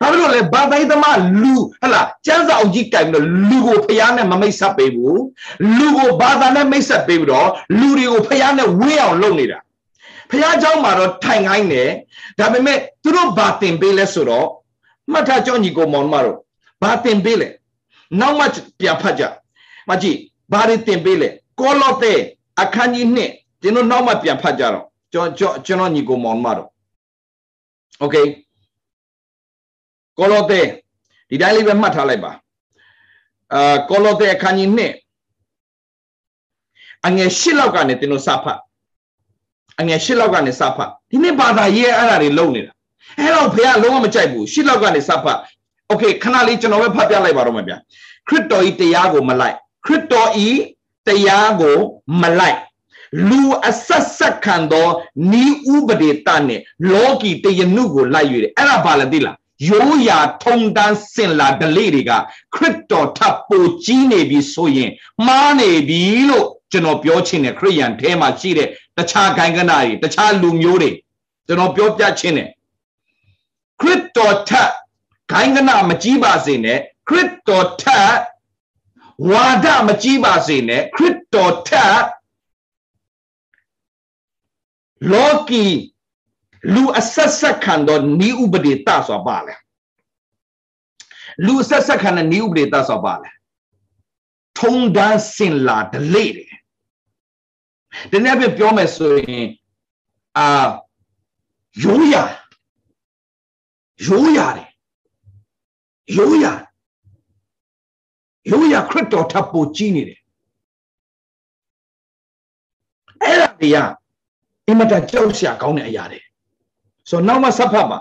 ဘာဖြစ်လို့လဲဘာသာရေးသမားလူဟလာကျမ်းစာအုပ်ကြီးကြိုင်ပြီးတော့လူကိုဖျားနဲ့မမိတ်ဆက်ပေးဘူးလူကိုဘာသာနဲ့မိတ်ဆက်ပေးပြီးတော့လူတွေကိုဖျားနဲ့ဝင်းအောင်လုပ်နေတာဖျားเจ้าမှာတော့ထိုင်ခိုင်းတယ်ဒါပေမဲ့သူတို့ဘာတင်ပေးလဲဆိုတော့မှတ်ထားကြောညီကိုမောင်မတို့ဘာတင်ပေးလဲနောက်မှပြန်ဖတ်ကြ မကြည့်ဘာတွေတင်ပေးလဲကောလောသဲအခန်းကြီးနှစ်ကျွန်တော်နောက်မှပြန်ဖတ်ကြတော့ကျွန်တော်ကျွန်တော်ညီကိုမောင်မတို့โอเคကောလောသဲဒီတိုင်းလေးပဲမှတ်ထားလိုက်ပါအာကောလောသဲအခန်းကြီးနှစ်အငယ်၈လောက်ကနေတင်လို့စဖတ်အငယ်၈လောက်ကနေစဖတ်ဒီနေ့ဘာသာရေးအဲ့ဒါတွေလုံနေတာအဲ့တော့ဘုရားလုံးဝမကြိုက်ဘူးရှစ်လောက်ကနေစဖတ်โอเคခဏလေးကျွန်တော်ပဲဖတ်ပြလိုက်ပါတော့မယ်ဗျာခရစ်တော်ဤတရားကိုမလိုက် ခရစ်တော်ဤတရားကိုမလိုက်လူအဆက်ဆက်ခံသောဤဥပဒေတနဲ့လောကီတယနုကိုလိုက်၍အဲ့ဒါဘာလဲသိလားရိုးရာထုံတန်းစင်လာဒလေတွေကခရစ်တော်ထပ်ပိုကြီးနေပြီဆိုရင်မှားနေပြီလို့ကျွန်တော်ပြောချင်တယ်ခရိယန်ထဲမှာရှိတဲ့တခြားဂိုင်းကနာတွေတခြားလူမျိုးတွေကျွန်တော်ပြောပြချင်တယ်ခရစ်တော်ထက်ဂိုင်းကနမကြီးပါစေနဲ့ခရစ်တော်ထက် ဝါဒမကြီးပါစေနဲ့ခရစ်တော်ထက်လောကီလူအဆက်ဆက်ခံသောဤဥပဒေတဆိုပါလဲလူအဆက်ဆက်ခံတဲ့ဤဥပဒေတဆိုပါလဲထုံတန်းစင်လာဒလေတယ်ဒီနေ့ပြပြောမယ်ဆိုရင်အာရိုးရာရိုးရတယ်ရိုးရ ရိုးရခရစ်တော်ထပ်ပိုကြီးနေတယ်အဲ့ဒါတွေကအင်မတန်ကြောက်စရာကောင်းတဲ့အရာတွေဆိုတော့နောက်မှဆက်ဖတ်ပါ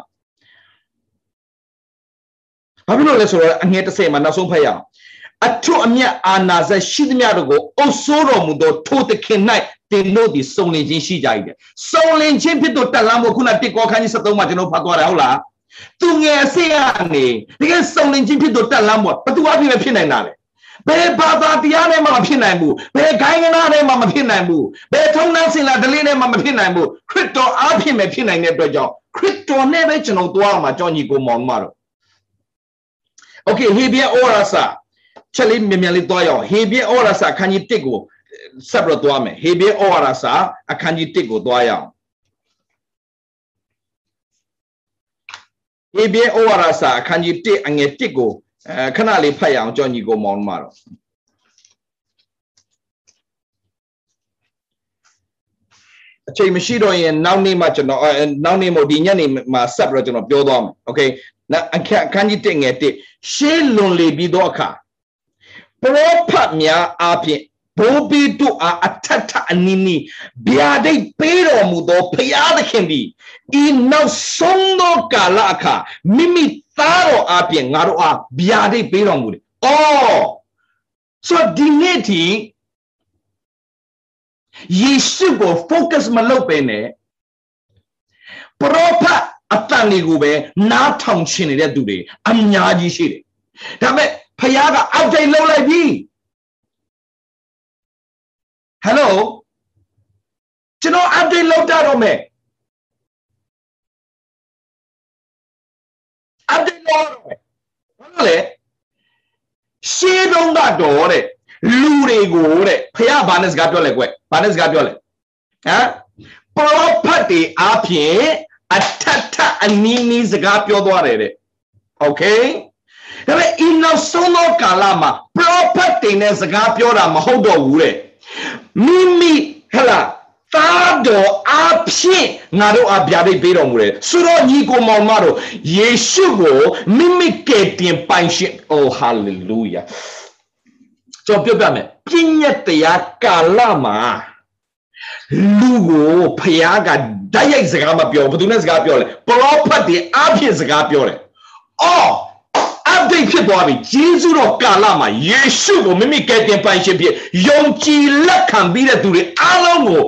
ဘာဖြစ်လို့လဲဆိုတော့အငယ်30မှာနောက်ဆုံးဖတ်ရအောင်အထွတ်အမြတ်အာနာဇက်ရှိသမျှတို့ကိုအုပ်ဆိုးတော်မူသောထိုသခင်၌တင်တို့သည်စုံလင်ခြင်းရှိကြ၏တဲ့စုံလင်ခြင်းဖြစ်တော့တက်လမ်းဖို့ခုနတစ်ကောခန်းကြီး73မှာကျွန်တော်ဖတ်သွားတယ်ဟုတ်လားသူငယ်အဆင့်ကနေတကယ်စုံလင်ချင်းဖြစ်တော့တက်လမ်းပေါ့ဘသူအဖြစ်ပဲဖြစ်နိုင်တာလေ ဘယ်ဘာသာတရားနဲ့မှမဖြစ်နိုင်ဘူးဘယ်ဂိုင်းကနာနဲ့မှမဖြစ်နိုင်ဘူးဘယ်ထုံနှန်းစင်လာဒလိနဲ့မှမဖြစ်နိုင်ဘူးခရစ်တော်အားဖြင့်ပဲဖြစ်နိုင်တဲ့အတွက်ကြောင့်ခရစ်တော်နဲ့ပဲကျွန်တော်သွားအောင်ပါကြောင်းညီကိုမောင်မတော် Okay ဟေဘရဲဩရာစာချက်လေးမြန်မြန်လေးသွားရအောင်ဟေဘရဲဩရာစာအခန်းကြီး1ကိုဆက်ပြီးတော့သွားမယ်ဟေဘရဲဩရာစာအခန်းကြီး1ကိုသွားရအောင်ဟေဘရဲဩရာစာအခန်းကြီး1အငယ်1ကို အဲခဏလေးဖတ်ရအောင်ကြောင့်ညီကိုမောင်မှာတော့အချိန်မရှိတော့ရင်နောက်နေ့မှကျွန်တော်နောက်နေ့မို့ဒီညနေမှာဆက်ပြီးတော့ကျွန်တော်ပြောသွားမယ်โอเคအခန်းအခန်းကြီး1ငယ်1ရှေးလွန်လေပြီးတော့အခါပရောဖတ်များအပြင်ဘိုးဘီတို့အားအထက်ထအနည်းနည်းဗျာဒိတ်ပေးတော်မူသောဖရာသခင်သည်ဤနောက်ဆုံးသောကာလအခါမိမိ သားတော်အပြင်ငါတို့အားဗျာဒိတ်ပေးတော်မူတယ်။အော်ဆိုဒီနေ့ဒီယေရှုကို focus မလုပ်ပဲနဲ့ပရောဖက်အတန်တွေကိုပဲနားထောင်ချင်နေတဲ့သူတွေအများကြီးရှိတယ်။ဒါပေမဲ့ဖခင်ကအောက်တိတ်လှုပ်လိုက်ပြီ။ဟယ်လိုကျွန်တော် update လုပ်တာတော့မယ် update လုပ်တော့မယ်ဘာလို့လဲရှေးတုန်းကတော့တဲ့လူတွေကိုတဲ့ဖះဘာနဲ့စကားပြောလဲကွဘာနဲ့စကားပြောလဲဟမ် prophet တွေအပြင်အထက်ထအနည်းနည်းစကားပြောသွားတယ်တဲ့ okay ဒါပေမဲ့ in နောက်ဆုံးသောကာလမှာ prophet တွေနဲ့စကားပြောတာမဟုတ်တော့ဘူးတဲ့မိမိဟလာ သားတော်အဖြစ်ငါတို့အပြာဒိတ်ပေးတော်မူတယ်ဆိုတော့ညီကိုမောင်မတို့ယေရှုကိုမိမိကယ်တင်ပိုင်ရှင်အိုဟာလေလုယာကျွန်တော်ပြောပြမယ်ပြည့်ညက်တရားကာလမှာလူကိုဖခင်ကဓာတ်ရိုက်စကားမပြောဘယ်သူနဲ့စကားပြောလဲပရောဖက်တွေအဖြစ်စကားပြောတယ်အော် update ဖြစ်သွားပြီဂျေဇုတော်ကာလမှာယေရှုကိုမိမိကယ်တင်ပိုင်ရှင်ဖြစ်ယုံကြည်လက်ခံပြီးတဲ့သူတွေအားလုံးကို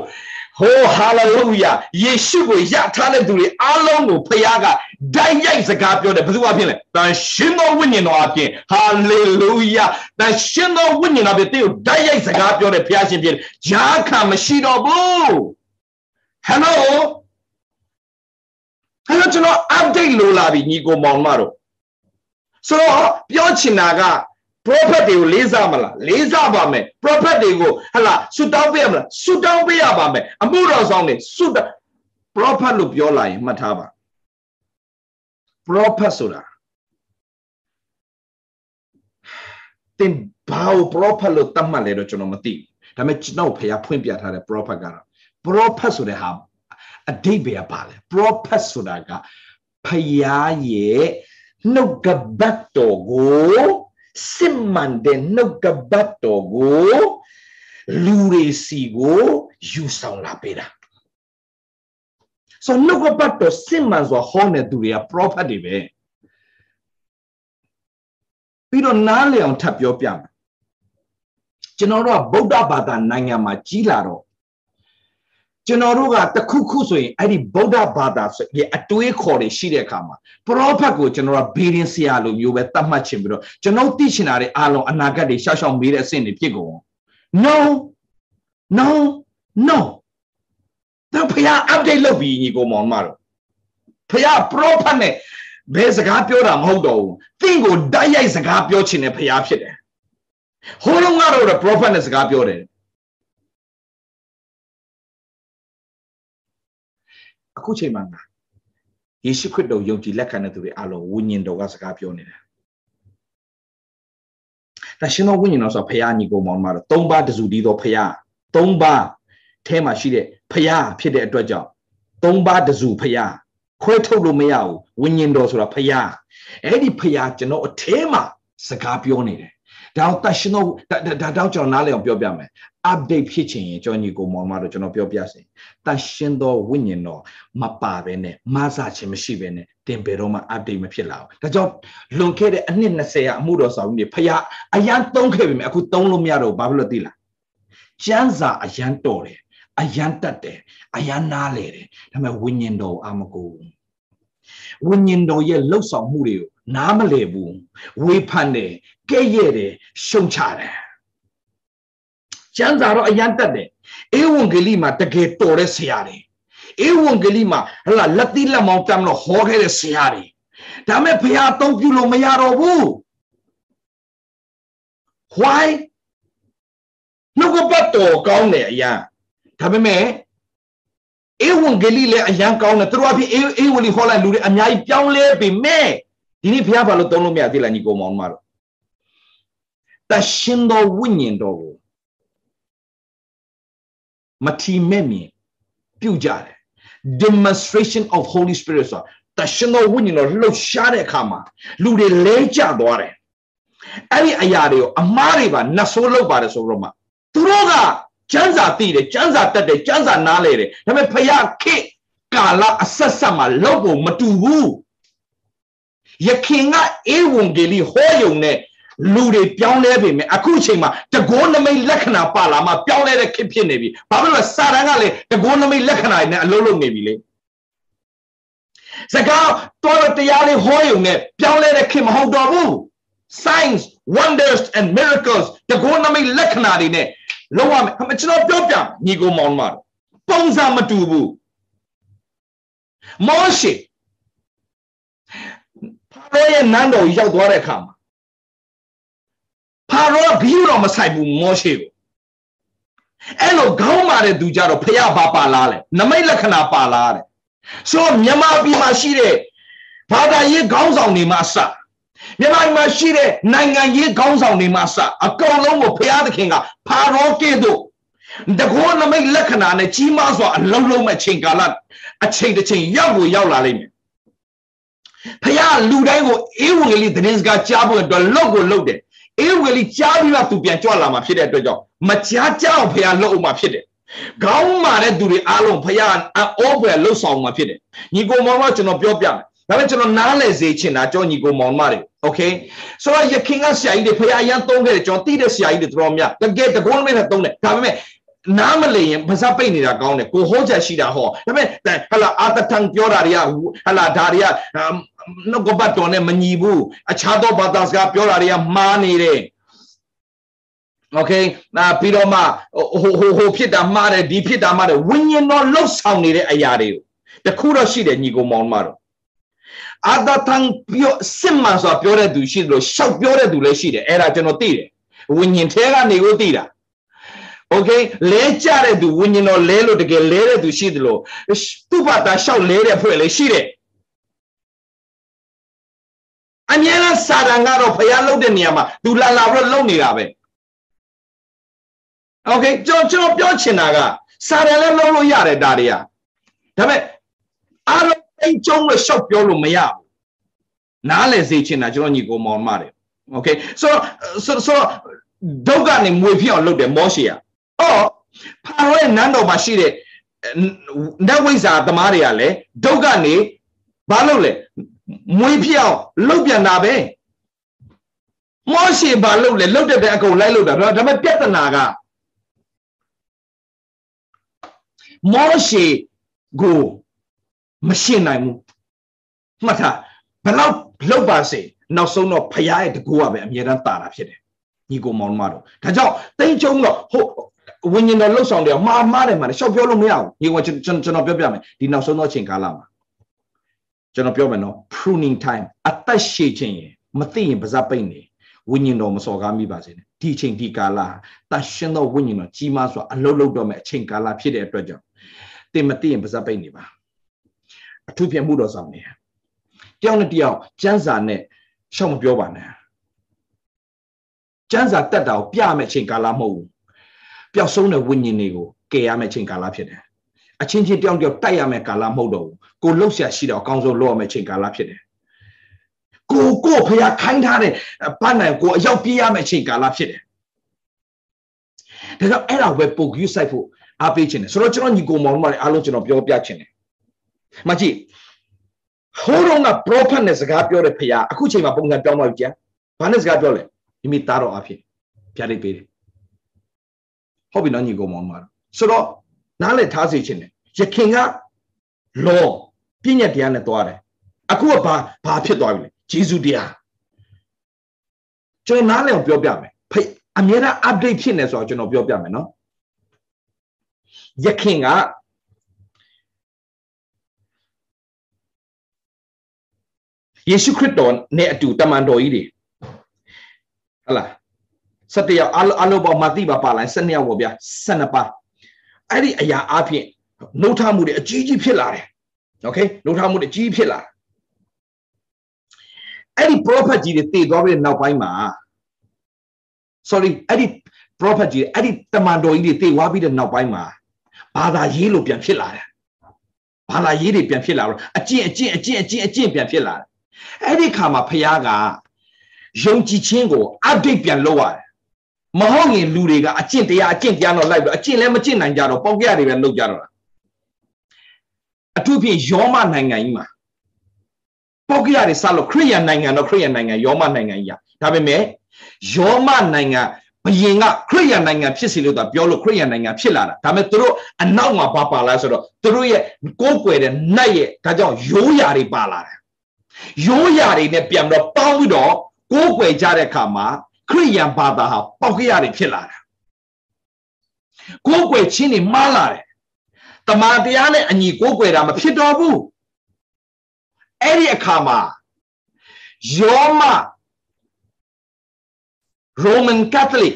ဟိုဟာလေလုယာယေရှုကိုယထားတဲ့သူတွေအားလုံးကိုဖခင်ကဓာတ်ရိုက်စကားပြောတယ်ဘယ်သူအဖြစ်လဲတန်ရှင်သောဝိညာဉ်တော်အဖြစ်ဟာလေလုယာတန်ရှင်သောဝိညာဉ်တော်အဖြစ်တေကိုဓာတ်ရိုက်စကားပြောတယ်ဖခင်ရှင်ဖြစ်ဂျာခံမရှိတော့ဘူးဟယ်လိုဟယ်လိုကျွန်တော် update လိုလာပြီညီကိုမောင်မတို့ဆိုတော့ပြောချင်တာက prophet တွေကိုလေးစားမလားလေးစားပါမယ် prophet တွေကိုဟလာဆုတောင်းပေးရမလားဆုတောင်းပေးရပါမယ်အမှုတော်ဆောင်တွေဆုတောင်း prophet လို့ပြောလာရင်မှတ်ထားပါ prophet ဆိုတာတင်ဘာကို prophet လို့သတ်မှတ်လဲတော့ကျွန်တော်မသိဘူးဒါပေမဲ့ကျွန်တော်ဖះဖွင့်ပြထားတဲ့ prophet ကတော့ prophet ဆိုတဲ့ဟာအဓိပ္ပာယ်ပါလေ prophet ဆိုတာကဖះရဲ့နှုတ်ကပတ်တော်ကို စစ်မှန်တဲ့နှုတ်ကပတ်တော်ကိုလူတွေစီကိုယူဆောင်လာပေးတာဆိုနှုတ်ကပတ်တော်စစ်မှန်စွာဟောနေသူတွေက prophet တွေပဲပြီးတော့နားလည်အောင်ထပ်ပြောပြမယ်ကျွန်တော်တို့ကဗုဒ္ဓဘာသာနိုင်ငံမှာကြီးလာတော့ ကျွန်တော်တို့ကတခုခုဆိုရင်အဲ့ဒီဗုဒ္ဓဘာသာဆိုရင်အတွေးခေါ်တွေရှိတဲ့အခါမှာပရောဖက်ကိုကျွန်တော်ကဘေးရင်ဆရာလိုမျိုးပဲသတ်မှတ်ချင်ပြီးတော့ကျွန်တော်သိချင်တာတွေအားလုံးအနာဂတ်တွေရှောက်ရှောက်မေးတဲ့အဆင့်တွေဖြစ်ကုန် No no no တော့ဖခင် update လုပ်ပြီးညီကိုမောင်မတို့ဖခင် prophet နဲ့ဘယ်စကားပြောတာမဟုတ်တော့ဘူးသင်ကိုဓာတ်ရိုက်စကားပြောချင်တဲ့ဖခင်ဖြစ်တယ်ဟိုလုံးကတော့ prophet နဲ့စကားပြောတယ် အခုချိန်မှာယေရှုခရစ်တော်ယုံကြည်လက်ခံတဲ့သူတွေအလုံးဝိညာဉ်တော်ကစကားပြောနေတယ်။ဒါရှင်တော်ဝိညာဉ်တော်ဆိုဖခင်ညီကိုမောင်မှာတော့၃ပါးတစုတည်းသောဖခင်၃ပါးထဲမှာရှိတဲ့ဖခင်ဖြစ်တဲ့အတွက်ကြောင့်၃ပါးတစုဖခင်ခွဲထုတ်လို့မရဘူးဝိညာဉ်တော်ဆိုတာဖခင်အဲ့ဒီဖခင်ကျွန်တော်အထဲမှာစကားပြောနေတယ် ဒါတော့တရှင်တော့ဒါတော့ကျွန်တော်နားလည်အောင်ပြောပြမယ် update ဖြစ်ချင်ရင်ကျွန်တော်ညီကိုမောင်မတို့ကျွန်တော်ပြောပြစေတရှင်သောဝိညာဉ်တော်မပါဘဲနဲ့မဆာခြင်းမရှိဘဲနဲ့တင်ပေတော့မှ update မဖြစ်လာဘူးဒါကြောင့်လွန်ခဲ့တဲ့အနှစ်20ရာအမှုတော်ဆောင်ကြီးဖယားအရန်သုံးခဲ့ပြီမြအခုသုံးလို့မရတော့ဘာဖြစ်လို့သိလားကျမ်းစာအရန်တော်တယ်အရန်တတ်တယ်အရန်နားလေတယ်ဒါပေမဲ့ဝိညာဉ်တော်အာမကိုဝိညာဉ်တော်ရဲ့လှုပ်ဆောင်မှုတွေကို နားမလည်ဘူးဝေဖန်တယ်ကဲ့ရဲ့တယ်ရှုံချတယ်ကျမ်းစာတော့အရန်တက်တယ်ဧဝံဂေလိမှာတကယ်တော်တဲ့ဆရာတွေဧဝံဂေလိမှာဟလာလက်တိလက်မောင်းတမ်းလို့ဟောခဲ့တဲ့ဆရာတွေဒါမဲ့ဘုရားအသုံးပြုလို့မရတော့ဘူး why နှုတ်ကပတ်တော်ကောင်းတယ်အရန်ဒါပေမဲ့ဧဝံဂေလိလည်းအရန်ကောင်းတယ်သူတို့အဖြစ်ဧဝံဂေလိဟောလိုက်လူတွေအများကြီးပြောင်းလဲပေမဲ့ ဒီနေ့ဘုရားဘာလို့သုံးလို့မရသေးလားညီကောင်မောင်မတို့တရှင်တော်ဝိညာဉ်တော်ကိုမထီမဲ့မြင်ပြုကြတယ် demonstration of holy spirit ဆိုတရှင်တော်ဝိညာဉ်တော်လှုပ်ရှားတဲ့အခါမှာလူတွေလဲကျသွားတယ်အဲ့ဒီအရာတွေကိုအမားတွေပါနှဆိုးလုပ်ပါတယ်ဆိုတော့မှသူတို့ကကျမ်းစာသိတယ်ကျမ်းစာတက်တယ်ကျမ်းစာနားလေတယ်ဒါပေမဲ့ဖယားခေကာလအဆက်ဆက်မှာလောက်ဖို့မတူဘူး ယခင်ကဧဝံဂေလိဟောယုံနဲ့လူတွေပြောင်းလဲပေမဲ့အခုအချိန်မှာတကောနမိတ်လက္ခဏာပါလာမှပြောင်းလဲတဲ့ခေတ်ဖြစ်နေပြီဘာဖြစ်လို့စာတန်ကလည်းတကောနမိတ်လက္ခဏာနဲ့အလုံးလုံးနေပြီလေစကားတော်တရားလေးဟောယုံနဲ့ပြောင်းလဲတဲ့ခေတ်မဟုတ်တော့ဘူး signs wonders and miracles တကောနမိတ်လက္ခဏာတွေနဲ့လုံးဝမယ်ကျွန်တော်ပြောပြညီကိုမောင်မပုံစံမတူဘူးမောရှေဖာ ရောရဲ့နန်းတော်ရောက်သွားတဲ့အခါမှာဖာရောဘီးတော့မဆိုင်ဘူးမောရှေကိုအဲ့လိုခေါင်းမာတဲ့သူကြတော့ဖះဘာပါလားလဲနမိတ်လက္ခဏာပါလားတဲ့ဆိုမြန်မာပြည်မှာရှိတဲ့ဘာသာရေးခေါင်းဆောင်တွေမှာအစမြန်မာပြည်မှာရှိတဲ့နိုင်ငံရေးခေါင်းဆောင်တွေမှာအစအကုန်လုံးကိုဖះသခင်ကဖာရောကဲ့သို့တကောနမိတ်လက္ခဏာနဲ့ကြီးမားစွာအလုံးလုံးမဲ့ချိန်ကာလအချိန်တစ်ချိန်ရောက်ကိုရောက်လာလိမ့်မယ် ဖះလူတိုင်းကိုအေးဝင်ကလေးသတင်းစကားကြားဖို့အတွက်လောက်ကိုလောက်တယ်အေးဝင်ကလေးကြားပြီးတော့သူပြန်ကြွလာမှာဖြစ်တဲ့အတွက်ကြောင့်မကြားကြအောင်ဖះလောက်အောင်မှာဖြစ်တယ်ခေါင်းမာတဲ့သူတွေအားလုံးဖះအောပွဲလှုပ်ဆောင်မှာဖြစ်တယ်ညီကိုမောင်ကကျွန်တော်ပြောပြမယ်ဒါပေမဲ့ကျွန်တော်နားလည်စေချင်တာကြောညီကိုမောင်မတွေโอเคဆိုတော့ယခင်ကဆရာကြီးတွေဖះရန်သုံးခဲ့တယ်ကျွန်တော်သိတဲ့ဆရာကြီးတွေတော်များတကယ်တကုန်းမဲ့နဲ့သုံးတယ်ဒါပေမဲ့နားမလည်ရင်ပါဇက်ပိတ်နေတာကောင်းတယ်ကိုဟောချက်ရှိတာဟောဒါပေမဲ့ဟလာအာတထံပြောတာတွေကဟလာဒါတွေက နှုတ်ကပတ်တော်နဲ့မညီဘူးအခြားသောဘာသာစကားပြောတာတွေကမှားနေတယ်โอเคနာပြီးတော့မှဟိုဟိုဟိုဖြစ်တာမှားတယ်ဒီဖြစ်တာမှားတယ်ဝိညာဉ်တော်လှုပ်ဆောင်နေတဲ့အရာတွေကိုတခုတော့ရှိတယ်ညီကောင်မောင်မတော်အာတထံပြောစစ်မှန်စွာပြောတဲ့သူရှိတယ်လို့ရှောက်ပြောတဲ့သူလည်းရှိတယ်အဲ့ဒါကျွန်တော်သိတယ်ဝိညာဉ်ထဲကနေကိုသိတာโอเคလဲကြတဲ့သူဝိညာဉ်တော်လဲလို့တကယ်လဲတဲ့သူရှိတယ်လို့သူ့ဘာသာရှောက်လဲတဲ့ဖွဲ့လည်းရှိတယ် အမြဲတမ်းစာတန်ကတော့ဖျားလုတ်တဲ့နေရာမှာသူလာလာပြီးတော့လုံနေတာပဲโอเคကျွန်တော်ကျွန်တော်ပြောချင်တာကစာတန်လည်းလုံလို့ရတယ်ဒါတွေကဒါပေမဲ့အားလုံးအိမ်ကျုံလို့ရှောက်ပြောလို့မရဘူးနားလည်စေချင်တာကျွန်တော်ညီကိုမောင်မတယ်โอเคဆိုတော့ဆိုတော့ဒုက္ကနေမွေဖြစ်အောင်လုပ်တယ်မောရှေကအော်ဖာရောရဲ့နန်းတော်မှာရှိတဲ့နတ်ဝိဇ္ဇာသမားတွေကလည်းဒုက္ကနေဘာလုပ်လဲ မွေးဖြစ်အောင်လှုပ်ပြန်တာပဲမောရှေဘာလုပ်လဲလှုပ်တဲ့တဲ့အကုန်လိုက်လှုပ်တာဒါပေမဲ့ပြဿနာကမောရှေကိုမရှင်းနိုင်ဘူးမှတ်ထားဘလောက်လှုပ်ပါစေနောက်ဆုံးတော့ဖရားရဲ့တကူကပဲအမြဲတမ်းတာတာဖြစ်တယ်ညီကိုမောင်မတော်ဒါကြောင့်တိန်ချုံတော့ဟိုဝิญဉ်တော်လှုပ်ဆောင်တယ်မှားမှားတယ်မှာရှောက်ပြောလို့မရဘူးညီကိုကျွန်တော်ပြောပြမယ်ဒီနောက်ဆုံးသောအချိန်ကာလမှာ ကျွန်တော်ပြောမယ်နော် pruning time အသက်ရှည်ခြင်းရင်မသိရင်ပါဇက်ပိတ်နေဝိညာဉ်တော်မစော်ကားမိပါစေနဲ့ဒီအချိန်ဒီကာလတန်ရှင်းသောဝိညာဉ်တော်ကြီးမားစွာအလုံးလုံးတော့မဲ့အချိန်ကာလဖြစ်တဲ့အတွက်ကြောင့်တင်မသိရင်ပါဇက်ပိတ်နေပါအထူးဖြင့်မှုတော်ဆောင်နေတယောက်နဲ့တယောက်စံစာနဲ့ရှောက်မပြောပါနဲ့စံစာတက်တာကိုပြမဲ့အချိန်ကာလမဟုတ်ဘူးပျောက်ဆုံးတဲ့ဝိညာဉ်တွေကိုကယ်ရမယ့်အချိန်ကာလဖြစ်တယ် အချင်းချင်းတယောက်တယောက်တိုက်ရမယ့်ကာလမဟုတ်တော့ဘူးကိုလှုပ်ရှားရှိတော့အကောင်းဆုံးလုပ်ရမယ့်ချိန်ကာလဖြစ်တယ်ကိုကိုဖျားခိုင်းထားတဲ့ဘတ်နိုင်ကိုအရောက်ပြေးရမယ့်ချိန်ကာလဖြစ်တယ်ဒါကြောင့်အဲ့ဒါပဲပုတ်ယူဆိုင်ဖို့အားပေးခြင်းတယ်ဆိုတော့ကျွန်တော်ညီကိုမောင်တို့လည်းအားလုံးကျွန်တော်ပြောပြခြင်းတယ်မကြည့်ဟိုးတော့က prophet နဲ့စကားပြောတဲ့ဖျားအခုချိန်မှာပုံစံပြောင်းသွားပြီကြာဘာနဲ့စကားပြောလဲမိမိသားတော်အဖြစ်ပြလိုက်ပေးတယ်ဟုတ်ပြီနော်ညီကိုမောင်တို့ဆိုတော့ နားလည်ထားစေခြင်းတယ်ယခင်ကလောပြည့်ညက်တရားနဲ့သွားတယ်အခုကဘာဘာဖြစ်သွားပြီလဲဂျေဇုတရားကျွန်တော်နားလည်အောင်ပြောပြမယ်ဖိအမြဲတမ်း update ဖြစ်နေဆိုတော့ကျွန်တော်ပြောပြမယ်နော်ယခင်ကယေရှုခရစ်တော်နဲ့အတူတမန်တော်ကြီးတွေဟလာ7ယောက်အလုံးအလုံးပေါ်မှာတိပါပါလိုက်7ယောက်ပေါ့ဗျာ12ပါ အဲ့ဒီအရာအဖြစ်နှုတ်ထမှုတွေအကြီးကြီးဖြစ်လာတယ်โอเคနှုတ်ထမှုတွေအကြီးဖြစ်လာအဲ့ဒီ prophet ကြီးတွေတည်သွားပြီးတဲ့နောက်ပိုင်းမှာ sorry အဲ့ဒီ prophet ကြီးအဲ့ဒီတမန်တော်ကြီးတွေတည်သွားပြီးတဲ့နောက်ပိုင်းမှာဘာသာရေးလို့ပြန်ဖြစ်လာတယ်ဘာသာရေးတွေပြန်ဖြစ်လာတော့အကျင့်အကျင့်အကျင့်အကျင့်အကျင့်ပြန်ဖြစ်လာတယ်အဲ့ဒီခါမှာဖခင်ကယုံကြည်ခြင်းကို update ပြန်လုပ်ရတယ် မဟုတ်ရင်လူတွေကအကျင့်တရားအကျင့်တရားတော့လိုက်ပြီးအကျင့်လည်းမကျင့်နိုင်ကြတော့ပေါက်ကြတွေပဲလုပ်ကြတော့တာအထူးဖြင့်ယောမနိုင်ငံကြီးမှာပေါက်ကြတွေစလို့ခရိယန်နိုင်ငံတော့ခရိယန်နိုင်ငံယောမနိုင်ငံကြီးอ่ะဒါပေမဲ့ယောမနိုင်ငံဘယင်ကခရိယန်နိုင်ငံဖြစ်စီလို့တော့ပြောလို့ခရိယန်နိုင်ငံဖြစ်လာတာဒါပေမဲ့သူတို့အနောက်မှာပါပါလာဆိုတော့သူတို့ရဲ့ကိုးကွယ်တဲ့နတ်ရဲ့ဒါကြောင့်ရိုးရာတွေပါလာတယ်ရိုးရာတွေနဲ့ပြန်တော့ပေါင်းပြီးတော့ကိုးကွယ်ကြတဲ့အခါမှာ ခရိယန်ဘာသာဟာပေါက်ကြရတယ်ဖြစ်လာတာကိုးကွယ်ခြင်းတွေမှားလာတယ်တမန်တရားနဲ့အညီကိုးကွယ်တာမဖြစ်တော့ဘူးအဲ့ဒီအခါမှာယောမ Roman Catholic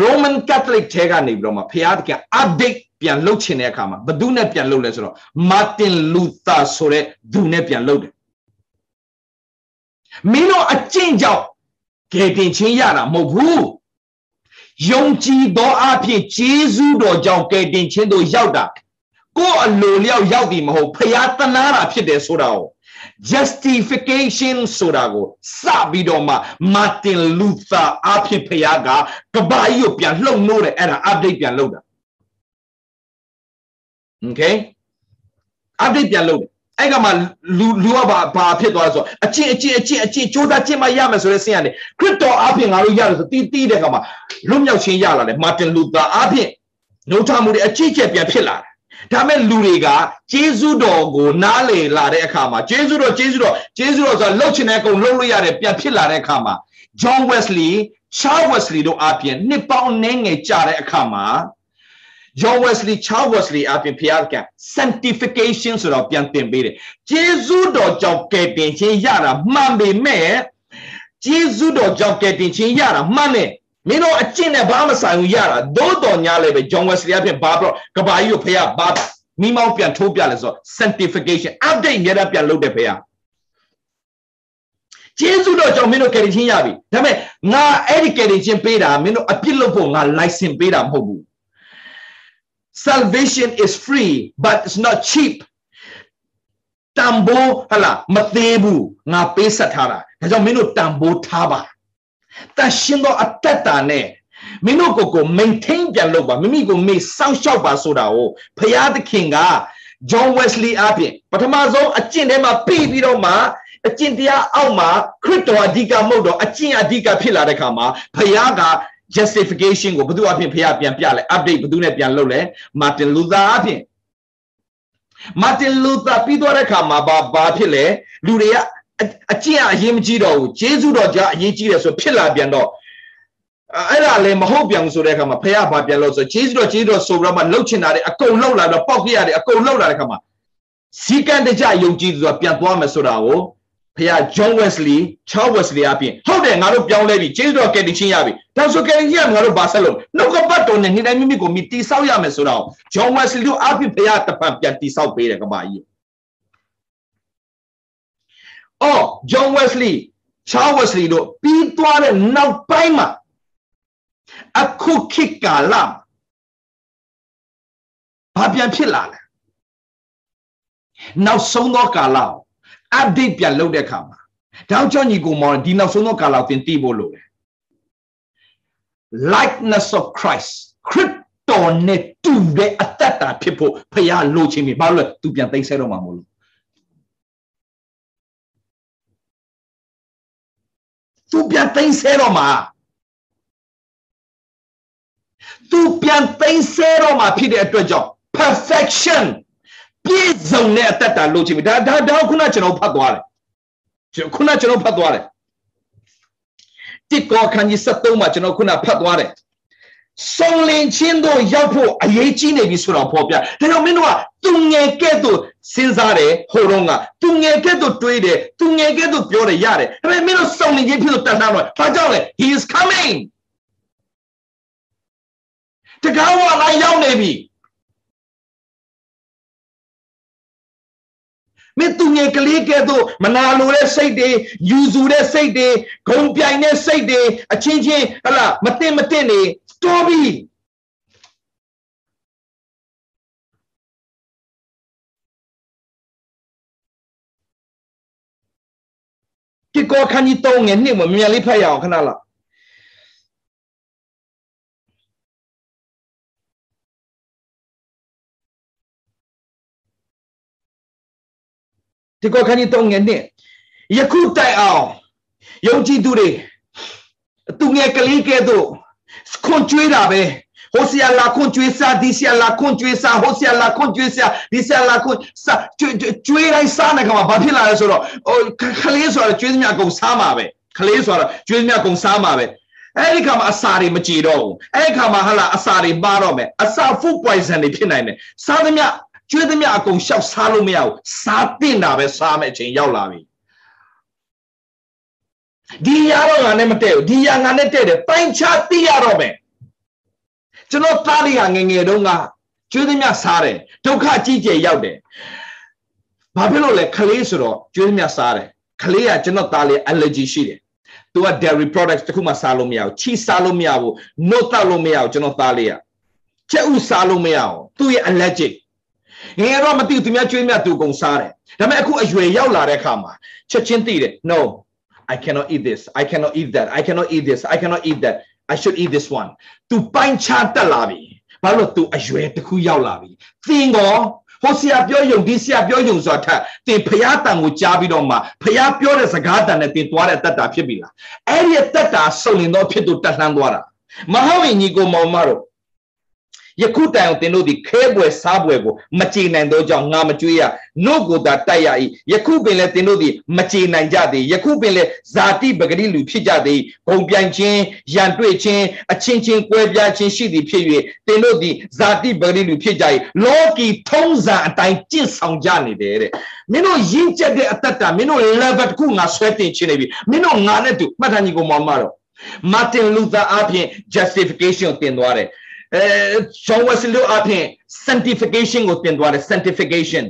Roman Catholic ထဲကနေပြီးတော့မှဖျားတက update ပြန်လုပ်ချင်တဲ့အခါမှာဘသူနဲ့ပြန်လုပ်လဲဆိုတော့ Martin Luther ဆိုတဲ့သူနဲ့ပြန်လုပ်တယ်မင်းတို့အကျင့်ကြောင့် ကယ်တင်ခြင်းရတာမဟုတ်ဘူးယုံကြည်သောအဖြစ်ဂျေဇုတော်ကြောင့်ကယ်တင်ခြင်းတို့ရောက်တာကိုယ်အလိုလျောက်ရောက်သည်မဟုတ်ဖျားတနာတာဖြစ်တယ်ဆိုတာကို justification ဆိုတာကိုစပြီးတော့မှ Martin Luther အဖြစ်ဖျားကကဘာကြီးကိုပြန်လှုပ်နိုးတယ်အဲ့ဒါ update ပြန်လုပ်တာ okay update ပြန်လုပ်တယ် အဲ့ကမှလူလူကဘာဘာဖြစ်သွားလဲဆိုအချင်းအချင်းအချင်းအချင်းကြိုးစားချင်းမရမယ်ဆိုတဲ့ဆင်းရတယ်ခရစ်တော်အဖြစ်ငါတို့ရတယ်ဆိုတီးတီးတဲ့ကမှလွတ်မြောက်ခြင်းရလာတယ်မာတင်လူသာအဖြစ်နှုတ်ထမှုတွေအချင်းချင်းပြန်ဖြစ်လာတယ်ဒါမဲ့လူတွေကဂျေဇုတော်ကိုနားလေလာတဲ့အခါမှာဂျေဇုတော်ဂျေဇုတော်ဂျေဇုတော်ဆိုတာလှုပ်ချင်တဲ့အကုန်လှုပ်လို့ရတယ်ပြန်ဖြစ်လာတဲ့အခါမှာ John Wesley Charles Wesley တို့အပြင်နှစ်ပေါင်းနည်းငယ်ကြာတဲ့အခါမှာ John Wesley Charles Wesley အပြင်ဖျားက sanctification ဆိုတော့ပြန်တင်ပေးတယ်ဂျေဇုတော်ကြောင့်ကယ်တင်ခြင်းရတာမှန်ပေမဲ့ဂျေဇုတော်ကြောင့်ကယ်တင်ခြင်းရတာမှန်တယ်မင်းတို့အကျင့်နဲ့ဘာမှဆိုင်ဘူးရတာသို့တော်ညာလည်းပဲ John Wesley အပြင်ဘာပြောကဘာကြီးကိုဖျားဘာမိမောင်းပြန်ထိုးပြလဲဆိုတော့ sanctification update ရတာပြန်လုပ်တယ်ဖျားကျေးဇူးတော်ကြောင့်မင်းတို့ကယ်တင်ခြင်းရပြီဒါပေမဲ့ငါအဲ့ဒီကယ်တင်ခြင်းပေးတာမင်းတို့အပြစ်လုပ်ဖို့ငါ license ပေးတာမဟုတ်ဘူး salvation is free but it's not cheap တန်ဖိုးဟလာမသေးဘူးငါပေးဆက်ထားတာဒါကြောင့်မင်းတို့တန်ဖိုးထားပါတန်ရှင်းသောအသက်တာနဲ့မင်းတို့ကိုကို maintain ပြန်လုပ်ပါမိမိကိုမေ့စောင့်ရှောက်ပါဆိုတာကိုဖရာသခင်က John Wesley အပြင်ပထမဆုံးအကျင့်ထဲမှာပြီးပြီးတော့မှအကျင့်တရားအောက်မှာခရစ်တော်အဓိကမဟုတ်တော့အကျင့်အဓိကဖြစ်လာတဲ့ခါမှာဖရာက justification ကိုဘယ်သူအဖြစ်ဖះပြန်ပြလဲ update ဘယ်သူနဲ့ပြန်လုပ်လဲ Martin Luther အဖြစ် Martin Luther ပြီးသွားတဲ့ခါမှာဘာဘာဖြစ်လဲလူတွေကအကျင့်အရေးမကြီးတော့ဘူးဂျေဇုတော်ကြာအရေးကြီးတယ်ဆိုဖြစ်လာပြန်တော့အဲ့ဒါလည်းမဟုတ်ပြန်ဆိုတဲ့အခါမှာဖះဘာပြန်လို့ဆိုဂျေဇုတော်ဂျေဇုတော်ဆိုပြီးတော့မှလှုပ်ချင်တာတွေအကုန်လှုပ်လာတော့ပောက်ပြရတယ်အကုန်လှုပ်လာတဲ့အခါမှာစီကံတကြယုံကြည်သူကပြန်သွားမယ်ဆိုတာကို ဖခင် John Wesley Charles Wesley အပြင်ဟုတ်တယ်ငါတို့ပြောင်းလဲပြီကျေးဇူးတော်ကယ်တင်ခြင်းရပြီဒါဆိုကယ်တင်ခြင်းကငါတို့ဘာဆက်လို့နှုတ်ကပတ်တော်နဲ့နေ့တိုင်းမိမိကိုမိတိဆောက်ရမယ်ဆိုတော့ John Wesley တို့အပြင်ဖခင်တပံပြန်တိဆောက်ပေးတယ်ကမ္ဘာကြီးအော် John Wesley Charles Wesley တို့ပြီးသွားတဲ့နောက်ပိုင်းမှာအခုခေတ်ကာလဘာပြန်ဖြစ်လာလဲနောက်ဆုံးသောကာလ update ပြန်လုပ်တဲ့အခါမှာတောင်းချောညီကိုမောင်ဒီနောက်ဆုံးသောကာလသင်သိဖို့လိုတယ် likeness of Christ ခရစ်တော်နဲ့တူတဲ့အသက်တာဖြစ်ဖို့ဖခင်လိုချင်ပြီဘာလို့လဲသူပြန်သိမ်းဆဲတော့မှာမဟုတ်လို့သူပြန်သိမ်းဆဲတော့မှာသူပြန်သိမ်းဆဲတော့မှာဖြစ်တဲ့အတွက်ကြောင့် perfection ပြည့်စုံတဲ့အတ္တတာလို့ချင်ပြီဒါဒါဒါခုနကျွန်တော်ဖတ်သွားတယ်ကျွန်ခုနကျွန်တော်ဖတ်သွားတယ်တစ်ကောခန်းကြီး73မှာကျွန်တော်ခုနဖတ်သွားတယ်စုံလင်ချင်းတို့ရောက်ဖို့အရေးကြီးနေပြီဆိုတော့ဖော်ပြဒါကြောင့်မင်းတို့ကသူငယ်ကဲ့သို့စဉ်းစားတယ်ဟိုတော့ကသူငယ်ကဲ့သို့တွေးတယ်သူငယ်ကဲ့သို့ပြောတယ်ရတယ်ဒါပေမဲ့မင်းတို့စုံလင်ချင်းဖြစ်လို့တတ်တာတော့ဘာကြောင့်လဲ he is coming တကားဝလာရောက်နေပြီ မင်းသူငယ်ကလေးကဲ့သို့မနာလိုတဲ့စိတ်တွေယူစုတဲ့စိတ်တွေဂုံပြိုင်တဲ့စိတ်တွေအချင်းချင်းဟလာမတင်မတင်နေတော်ပြီဒီကောခန်းကြီးတုံးငယ်နှစ်မမြန်လေးဖတ်ရအောင်ခဏလော ဒီကောခန်းကြီးတုံးငယ်နှစ်ယခုတိုင်အောင်ယုံကြည်သူတွေသူငယ်ကလေးကဲ့သို့ခွန်ကြွေးတာပဲဟိုဆီယလာခွန်ကြွေးစားဒီဆီယလာခွန်ကြွေးစားဟိုဆီယလာခွန်ကြွေးစားဒီဆီယလာခွန်စားကြွေးတိုင်းစားနေကမှာဘာဖြစ်လာလဲဆိုတော့ဟိုခလေးဆိုတော့ကြွေးသမျှအကုန်စားမှာပဲခလေးဆိုတော့ကြွေးသမျှအကုန်စားမှာပဲအဲ့ဒီခါမှာအစာတွေမကြည်တော့ဘူးအဲ့ဒီခါမှာဟာလာအစာတွေပါတော့မယ်အစာ food poison တွေဖြစ်နိုင်တယ်စားသမျှ ကျွေးသမျှအကုန်ရှောက်စားလို့မရဘူးစားတင်တာပဲစားမယ်အချိန်ရောက်လာပြီဒီရတော့ငါနဲ့မတည့်ဘူးဒီရငါနဲ့တည့်တယ်ပိုင်းခြားသိရတော့မယ်ကျွန်တော်သားလေးကငငယ်တုန်းကကျွေးသမျှစားတယ်ဒုက္ခကြီးကျယ်ရောက်တယ်ဘာဖြစ်လို့လဲခလေးဆိုတော့ကျွေးသမျှစားတယ်ခလေးကကျွန်တော်သားလေး allergy ရှိတယ်သူက dairy products တခုမှစားလို့မရဘူးချီစားလို့မရဘူးနှုတ်တောက်လို့မရဘူးကျွန်တော်သားလေးကချက်ဥစားလို့မရဘူးသူရဲ့ allergic ငယ်တော့မသိဘူးသူများကျွေးမြသူကုန်စားတယ်ဒါပေမဲ့အခုအရွယ်ရောက်လာတဲ့အခါမှာချက်ချင်းသိတယ် no I cannot eat this I cannot eat that I cannot eat this I cannot eat that I should eat this one သူပိုင်းခြားတက်လာပြီဘာလို့သူအရွယ်တစ်ခုရောက်လာပြီသင်ကောဟိုဆရာပြောယုံဒီဆရာပြောယုံဆိုတာထက်သင်ဖျားတန်ကိုကြားပြီးတော့မှဖျားပြောတဲ့စကားတန်နဲ့သင်သွားတဲ့တတ်တာဖြစ်ပြီလားအဲ့ဒီတတ်တာစုံလင်သောဖြစ်သူတက်လှမ်းသွားတာမဟုတ်ရင်ညီကိုမောင်မတို့ ယခုတိုင်အောင်သင်တို့သည်ခဲပွဲစားပွဲကိုမကြည်နိုင်သောကြောင့်ငါမကြွေးရနို့ကိုသာတိုက်ရ၏ယခုပင်လည်းသင်တို့သည်မကြည်နိုင်ကြသေးယခုပင်လည်းဇာတိပဂတိလူဖြစ်ကြသေးဂုံပြိုင်ခြင်းရန်တွေ့ခြင်းအချင်းချင်းကွဲပြားခြင်းရှိသည်ဖြစ်၍သင်တို့သည်ဇာတိပဂတိလူဖြစ်ကြ၏လောကီထုံးစံအတိုင်းကျင့်ဆောင်ကြနေတယ်တဲ့မင်းတို့ရင်းကျက်တဲ့အတ္တမင်းတို့ level တစ်ခုငါဆွဲတင်ခြင်းနေပြီမင်းတို့ငါနဲ့တူမှတ်ထားညီကိုမောင်မတော့မာတင်လူသာအပြင် justification ကိုတင်သွားတယ် အဲ John Wesley အပြင် sanctification ကိုတင်သွားတယ် sanctification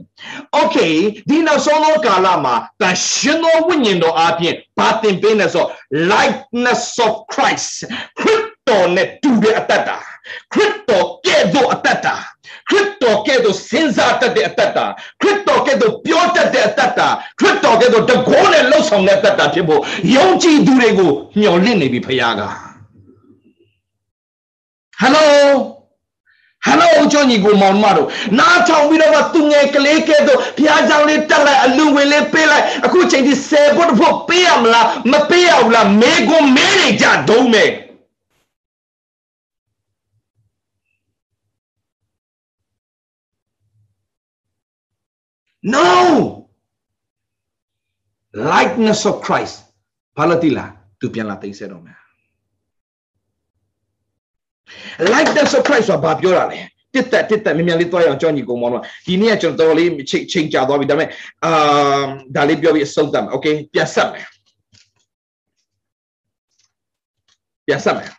okay ဒီနောက်ဆုံးသောကာလမှာတန်ရှင်သောဝိညာဉ်တော်အပြင်ဘာတင်ပေးလဲဆို likeness of Christ ခရစ်တော်နဲ့တူတဲ့အတ္တခရစ်တော်ကဲ့သို့အတ္တခရစ်တော်ကဲ့သို့စဉ်းစားတတ်တဲ့အတ္တခရစ်တော်ကဲ့သို့ပြောတတ်တဲ့အတ္တခရစ်တော်ကဲ့သို့တကောနဲ့လှုပ်ဆောင်တဲ့အတ္တဖြစ်ဖို့ယုံကြည်သူတွေကိုမျှော်လင့်နေပြီဖခင်က ဟယ်လိုဟယ်လိုကြောင့်ညီကိုမောင်မတို့နားထောင်ပြီးတော့သူငယ်ကလေးကဲတော့ဘုရားကြောင့်လေးတက်လိုက်အလူဝင်လေးပေးလိုက်အခုချိန်ဒီဆယ်ဖို့တစ်ဖို့ပေးရမလားမပေးရဘူးလားမေကွန်မဲနေကြဒုံးမယ် No likeness of Christ ဘာလို့တိလားသူပြန်လာသိစေတော့မယ် like that surprise ဆိုတာဘာပြောတာလဲတစ်သက်တစ်သက်မြန်မြန်လေးသွားရအောင်ကြောင်းညီကုံမောင်တို့ဒီနေ့ကကျွန်တော်တော်လေးချိန်ချိန်ကြာသွားပြီဒါပေမဲ့အာဒါလေးပြောပြီးအဆုံးသတ်မယ် okay ပြန်ဆက်မယ်ပြန်ဆက်မယ်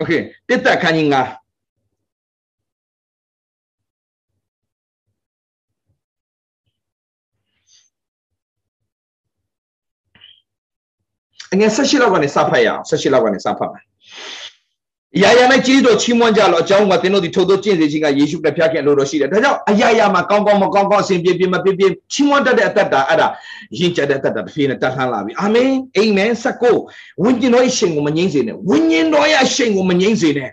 okay တစ်သက်ခန်းကြီး9 အငယ်၁၈လောက်ကနေစဖတ်ရအောင်၁၈လောက်ကနေစဖတ်မယ်အရာရာ၌ကြီးတော်ချီးမွမ်းကြလို့အကြောင်းကသင်တို့ဒီထိုသို့ကျင့်စေခြင်းကယေရှုတဖျားခင်လို့တော့ရှိတယ်ဒါကြောင့်အရာရာမှာကောင်းကောင်းမကောင်းကောင်းအစဉ်ပြေပြေမပြေပြေချီးမွမ်းတတ်တဲ့အတ္တတာအဲ့ဒါရင့်ကျက်တဲ့အတ္တတာတစ်ဖြည်းနဲ့တတ်လှမ်းလာပြီအာမင်အာမင်ဆက်ကိုဝိညာဉ်တော်ရဲ့ရှင်ကိုမငြိမ့်စေနဲ့ဝိညာဉ်တော်ရဲ့ရှင်ကိုမငြိမ့်စေနဲ့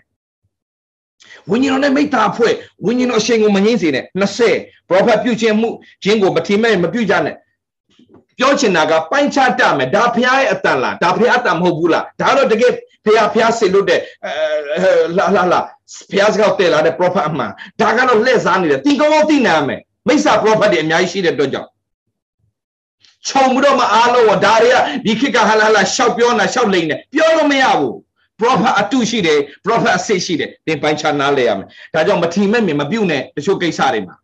ဝိညာဉ်တော်နဲ့မိသားဖွဲ့ဝိညာဉ်တော်ရှင်ကိုမငြိမ့်စေနဲ့20 prophet ပြုခြင်းမှုခြင်းကိုမထီမဲ့မပြုကြနဲ့ ပြောချင်တာကပိုင်းခြားတမယ်ဒါဖះရဲ့အတန်လားဒါဖះအတန်မဟုတ်ဘူးလားဒါတော့တကယ်ဖះဖះစေလို့တဲ့လာလာလာဘုရားစကားတည်လာတဲ့ prophet အမှန်ဒါကတော့လှည့်စားနေတယ်တင်ကောင်းကောင်းသိနိုင်ရမယ်မိစ္ဆာ prophet တွေအများကြီးရှိတဲ့အတွက်ကြောင့်ခြုံပြီးတော့မှအားလုံးကဒါတွေကဒီခေတ်ကဟလာလာရှောက်ပြောနေတာရှောက်လိမ့်နေပြောလို့မရဘူး prophet အတုရှိတယ် prophet အစစ်ရှိတယ်သင်ပိုင်းခြားနားလဲရမယ်ဒါကြောင့်မထီမဲ့မြင်မပြုတ်နဲ့တချို့ကိစ္စတွေမှာ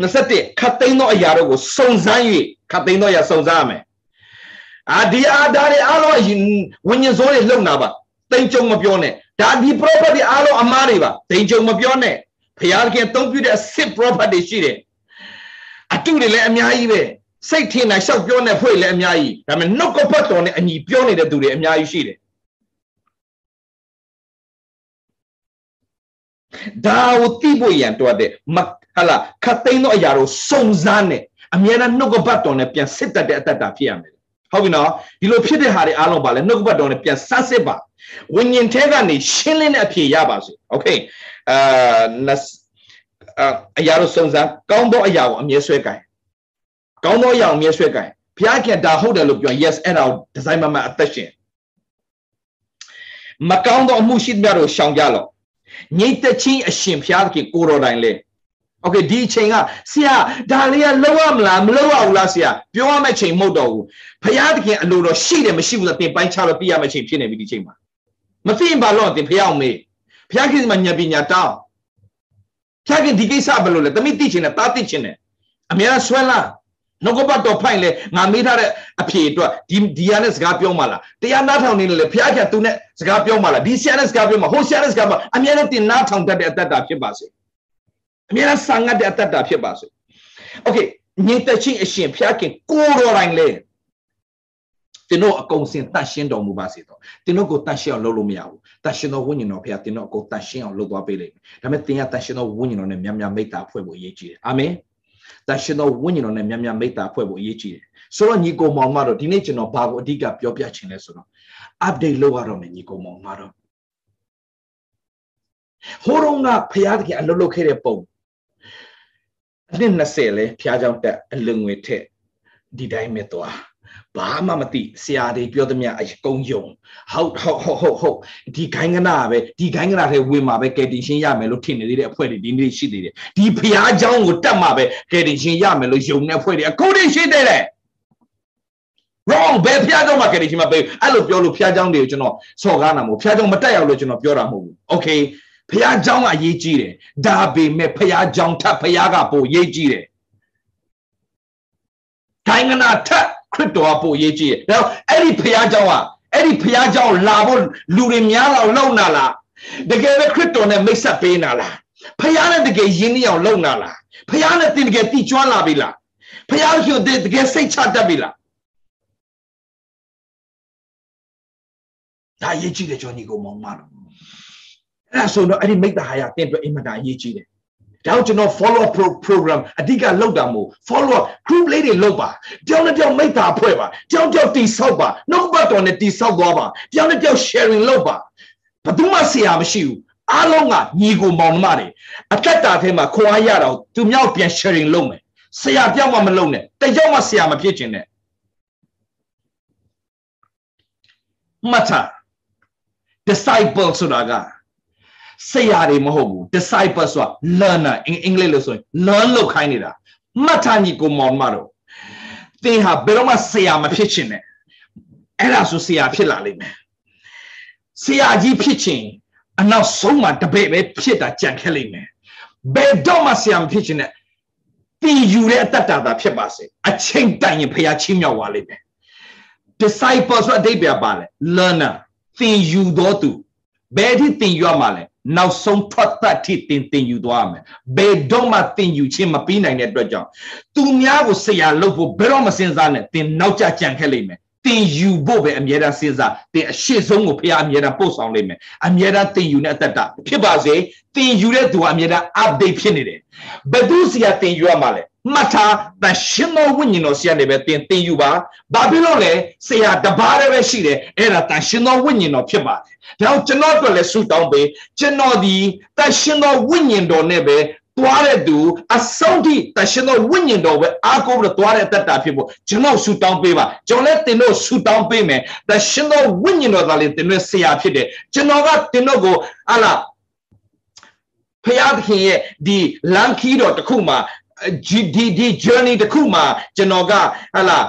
21ခတ်သိမ်းသောအရာတို့ကိုစုံစမ်း၍ခတ်သိမ်းသောအရာစုံစမ်းရမယ်အာဒီအားဒါတွေအားလုံးဝิญဉ်စိုးတွေလုံတာပါတိမ်ကြုံမပြောနဲ့ဒါဒီ prophet တွေအားလုံးအမားတွေပါတိမ်ကြုံမပြောနဲ့ဖျားခင်သုံးပြတဲ့အစစ် prophet တွေရှိတယ်အတုတွေလည်းအများကြီးပဲစိတ်ထင်တာရှောက်ပြောနေဖွဲ့လည်းအများကြီးဒါပေမဲ့နှုတ်ကပတ်တော်နဲ့အညီပြောနေတဲ့သူတွေအများကြီးရှိတယ်ဒါကိုသိဖို့ရန်တော့တဲ့မ ဟလာခတ်သိမ်းသောအရာတို့စုံစမ်းနေအမြဲတမ်းနှုတ်ကပတ်တော်နဲ့ပြန်စစ်တတ်တဲ့အတ္တတာဖြစ်ရမယ်ဟုတ်ပြီနော်ဒီလိုဖြစ်တဲ့ဟာတွေအားလုံးပါလဲနှုတ်ကပတ်တော်နဲ့ပြန်ဆတ်စစ်ပါဝိညာဉ်ထဲကနေရှင်းလင်းတဲ့အဖြေရပါစေโอเคအာအရာတို့စုံစမ်းကောင်းသောအရာကိုအမြဲဆွဲကြိုင်ကောင်းသောအရာကိုအမြဲဆွဲကြိုင်ဘုရားခင်ဒါဟုတ်တယ်လို့ပြော yes အဲ့ဒါကိုဒီဇိုင်းမမအသက်ရှင်မကောင်းသောအမှုရှိသမျှတို့ရှောင်ကြလော့ငြိတ်သက်ချင်းအရှင်ဘုရားခင်ကိုတော်တိုင်လေ โอเคဒီအချိန်ကဆရာဒါလေးကလောက်ရမလားမလောက်ရဘူးလားဆရာပြောရမယ့်ချိန်မဟုတ်တော့ဘူးဘုရားသခင်အလိုတော်ရှိတယ်မရှိဘူးလားသင်ပိုင်းခြားလို့သိရမယ့်ချိန်ဖြစ်နေပြီဒီချိန်မှာမသိရင်ဘာလို့သင်ဘုရားအောင်မေးဘုရားခင်မှာဉာဏ်ပညာတောင်းဘုရားခင်ဒီကိစ္စဘယ်လိုလဲတမိသိချင်တယ်တားသိချင်တယ်အများဆွဲလာနှုတ်ကပတ်တော်ဖိုင်လေငါမေးထားတဲ့အဖြေအတွက်ဒီဒီရနဲ့စကားပြောမှလားတရားနားထောင်နေလေဘုရားခင်သူနဲ့စကားပြောမှလားဒီဆရာနဲ့စကားပြောမှဟိုဆရာနဲ့စကားမှအများနဲ့တင်နားထောင်တတ်တဲ့အတ္တတာဖြစ်ပါစေ အများဆာငတ်တဲ့အတ္တတာဖြစ်ပါစေ။ Okay ညီတချင်းအရှင်ဖျားခင်ကိုတော်တိုင်းလဲတင်တို့အကုန်စင်တန့်ရှင်းတော်မူပါစေတော့တင်တို့ကိုတန့်ရှင်းအောင်လုပ်လို့မရဘူးတန့်ရှင်းသောဝိညာဉ်တော်ဖခင်တင်တို့အကုန်တန့်ရှင်းအောင်လုပ်သွားပေးလိမ့်မယ်ဒါပေမဲ့တင်ရတန့်ရှင်းသောဝိညာဉ်တော်နဲ့မြတ်မြတ်မေတ္တာဖွဲ့ဖို့အရေးကြီးတယ်အာမင်တန့်ရှင်းသောဝိညာဉ်တော်နဲ့မြတ်မြတ်မေတ္တာဖွဲ့ဖို့အရေးကြီးတယ်ဆိုတော့ညီကိုမောင်မတော်ဒီနေ့ကျွန်တော်ဘာကိုအဓိကပြောပြချင်လဲဆိုတော့ update လုပ်ရတော့မယ်ညီကိုမောင်မတော်ဟိုးတော့ကဖခင်တခင်အလုပ်လုပ်ခဲ့တဲ့ပုံ အနှစ်20လဲဖရာကြောင့်တက်အလုံငွေထက်ဒီတိုင်းပဲသွားဘာမှမသိဆရာတွေပြောသမျှအကုန်ယုံဟုတ်ဟုတ်ဟုတ်ဟုတ်ဟုတ်ဒီခိုင်းကနာပဲဒီခိုင်းကနာထဲဝင်မှာပဲကယ်တင်ရှင်းရမယ်လို့ထင်နေသေးတဲ့အဖွဲ့တွေဒီနေ့ရှိသေးတယ်ဒီဖျားเจ้าကိုတတ်မှာပဲကယ်တင်ရှင်းရမယ်လို့ယုံတဲ့အဖွဲ့တွေအခုတည်းရှိသေးတယ် wrong ဘယ်ဖျားเจ้าမှာကယ်တင်ရှင်းမှာပဲအဲ့လိုပြောလို့ဖျားเจ้าတွေကိုကျွန်တော်စော်ကားတာမဟုတ်ဖျားเจ้าမတက်ရောက်လို့ကျွန်တော်ပြောတာမဟုတ်ဘူး okay ဖျားเจ้าကအရေးကြီးတယ်ဒါပေမဲ့ဖျားเจ้าထပ်ဖျားကပိုရေးကြီးတယ်ခိုင်းကနာထပ်ခရစ်တော်ကပို့ရေးကြည့်တယ်။အဲ့ဒီဖခင်เจ้าကအဲ့ဒီဖခင်เจ้าလာဖို့လူတွေများလောက်လုံနာလား။တကယ်ပဲခရစ်တော်နဲ့မိတ်ဆက်ပေးနာလား။ဖခင်နဲ့တကယ်ယဉ်နေအောင်လုံနာလား။ဖခင်နဲ့တင်တကယ်တိကျွမ်းလာပြီလား။ဖခင်ကိုတကယ်စိတ်ချတတ်ပြီလား။ဒါရေးကြည့်တယ်ကျွန်တော်ညီကိုမောင်မလို့။ အဲ့ဒါဆိုတော့အဲ့ဒီမိတ္တဟာယတင်အတွက်အင်မတန်ရေးကြည့်တယ်ဒါကြောင့်ကျွန်တော် follow up program အဓိကလောက်တာမို့ follow up group လေးတွေလောက်ပါတယောက်နဲ့တယောက်မိသားဖွဲ့ပါတယောက်တယောက်တီဆောက်ပါနှုတ်ပတ်တော်နဲ့တီဆောက်သွားပါတယောက်နဲ့တယောက် sharing လုပ်ပါဘယ်သူမှဆရာမရှိဘူးအားလုံးကညီကိုမောင်နှမတွေအသက်တာထဲမှာခွာရတော့သူမြောက်ပြန် sharing လုပ်မယ်ဆရာပြောက်မှမလုပ်နဲ့တယောက်မှဆရာမဖြစ်ချင်နဲ့မထ disciple ဆိုတာက ဆရာတွေမဟုတ်ဘူး disciple ဆိုတာ learner အင်္ဂလိပ်လို့ဆိုရင် learn လုပ်ခိုင်းနေတာမှတ်ထားညီကိုမောင်မတော်သင်ဟာဘယ်တော့မှဆရာမဖြစ်ချင်နဲ့အဲ့ဒါဆိုဆရာဖြစ်လာလိမ့်မယ်ဆရာကြီးဖြစ်ချင်အနောက်ဆုံးမှာတပည့်ပဲဖြစ်တာကြံခဲ့လိမ့်မယ်ဘယ်တော့မှဆရာမဖြစ်ချင်နဲ့တည်ယူတဲ့အတ္တတာဖြစ်ပါစေအချိန်တိုင်ရင်ဖခင်ချင်းမြောက်သွားလိမ့်မယ် disciple ဆိုအတိတ်ပြပါလေ learner သင်ယူတော်သူဘယ်ထိသင်ယူရမှာလဲ နောက်ဆုံးထွက်သက်ထိတင်တင်ယူသွားမယ်ဘယ်တော့မှတင်ယူခြင်းမပြီးနိုင်တဲ့အတွက်ကြောင့်သူများကိုဆရာလုပ်ဖို့ဘယ်တော့မစင်စားနဲ့တင်နောက်ကျကြံခဲ့လိမ့်မယ်တင်ယူဖို့ပဲအမြဲတမ်းစဉ်းစားတင်အရှိဆုံးကိုဖခင်အမြဲတမ်းပို့ဆောင်လိမ့်မယ်အမြဲတမ်းတင်ယူတဲ့အသက်တာဖြစ်ပါစေတင်ယူတဲ့သူကအမြဲတမ်း update ဖြစ်နေတယ်ဘယ်သူစီကတင်ယူရမှာလဲ မှတ်ထားတရှင်တော်ဝိညာဉ်တော်ဆရာနေပဲတင်တင်ယူပါဘာဖြစ်လို့လဲဆရာတပါးတည်းပဲရှိတယ်အဲ့ဒါတရှင်တော်ဝိညာဉ်တော်ဖြစ်ပါတယ်ဒါကြောင့်ကျွန်တော်တို့လည်းဆုတောင်းပေးကျွန်တော်ဒီတရှင်တော်ဝိညာဉ်တော်နဲ့ပဲသွားတဲ့သူအဆုံးထိတရှင်သောဝိညာဉ်တော်ပဲအားကိုးပြီးတော့သွားတဲ့အသက်တာဖြစ်ဖို့ကျွန်တော်ဆူတောင်းပေးပါကျွန်တော်လည်းတင်တို့ဆူတောင်းပေးမယ်တရှင်သောဝိညာဉ်တော်သာလေတင်တို့ဆရာဖြစ်တယ်ကျွန်တော်ကတင်တို့ကိုဟာလာဖျားသခင်ရဲ့ဒီလမ်းခီးတော်တစ်ခုမှာ ဒီဒီဒီ journey တစ်ခုမှာကျွန်တော်ကဟာလာ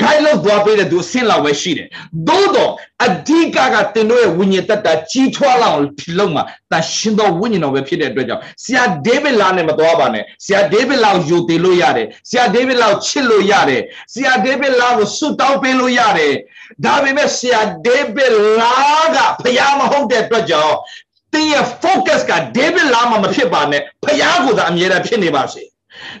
guide လို့သွားပေးတဲ့သူဆင်းလာပဲရှိတယ်။သို့တော့အဓိကကတင်တို့ရဲ့ဝိညာဉ်တက်တာကြီးထွားလောက်ဖြစ်လို့မှာတန်ရှင်သောဝိညာဉ်တော်ပဲဖြစ်တဲ့အတွက်ကြောင့်ဆရာဒေးဗစ်လာနဲ့မသွားပါနဲ့။ဆရာဒေးဗစ်လာကိုယူတည်လို့ရတယ်။ဆရာဒေးဗစ်လာကိုချစ်လို့ရတယ်။ဆရာဒေးဗစ်လာကိုဆုတောင်းပေးလို့ရတယ်။ဒါပေမဲ့ဆရာဒေးဗစ်လာကဖျားမဟုတ်တဲ့အတွက်ကြောင့်တင်းရဲ့ focus ကဒေးဗစ်လာမှမဖြစ်ပါနဲ့ဖျားကိုသာအမြဲတမ်းဖြစ်နေပါစေ။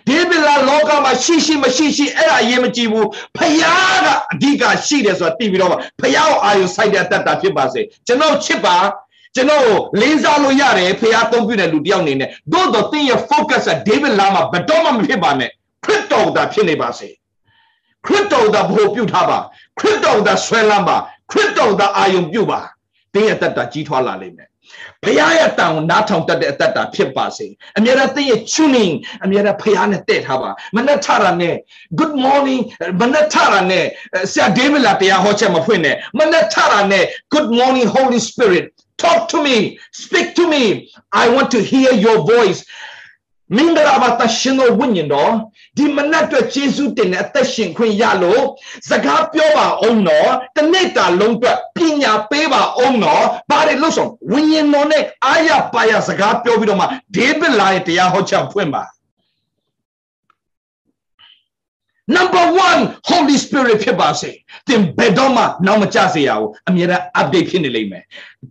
ဒေးဗစ်လာလောကမှာရှိရှိမရှိရှိအဲ့ဒါအရေးမကြီးဘူးဖယားကအဓိကရှိတယ်ဆိုတာသိပြီးတော့ဖယားကိုအာရုံစိုက်တဲ့အတ္တဖြစ်ပါစေကျွန်တော်ချစ်ပါကျွန်တော်လေးစားလို့ရတယ်ဖယားသုံးပြတဲ့လူတယောက်အနေနဲ့သို့တော့သင်ရဲ့ focus ကဒေးဗစ်လာမှာဘယ်တော့မှမဖြစ်ပါနဲ့ခရစ်တော်သာဖြစ်နေပါစေခရစ်တော်သာဘို့ပြုထားပါခရစ်တော်သာဆွဲလန်းပါခရစ်တော်သာအာယုံပြုပါသင်ရဲ့တတ်တာကြီးထွားလာလိမ့်မယ် ဘုရားရဲ့တန်ကိုနားထောင်တတ်တဲ့အတ္တဖြစ်ပါစေအမြဲတမ်းသင်ရဲ့ tuning အမြဲတမ်းဘုရားနဲ့တည့်ထားပါမနဲ့ထတာနဲ့ good morning မနဲ့ထတာနဲ့ဆရာဒေးဗစ်လာတရားဟောချက်မဖွင့်နဲ့မနဲ့ထတာနဲ့ good morning holy spirit talk to me speak to me i want to hear your voice မင်္ဂလာပါတရှင်တော်ဝိညာဉ်တော်ဒီမနက်အတွက်ယေရှုတင်တဲ့အသက်ရှင်ခွင့်ရလို့စကားပြောပါအောင်တော့တနေ့တာလုံးအတွက်ပညာပေးပါအောင်တော့ဘာတွေလို့ဆိုဝိညာဉ်တော်နဲ့အာရပါရစကားပြောပြီးတော့မှဒေးဗစ်လာရဲ့တရားဟောချက်ဖွင့်ပါ number 1 holy spirit ဖြစ်ပါစေသင်ဘယ်တော့မှနောက်မကျစေရဘူးအမြဲတမ်း update ဖြစ်နေလိမ့်မယ်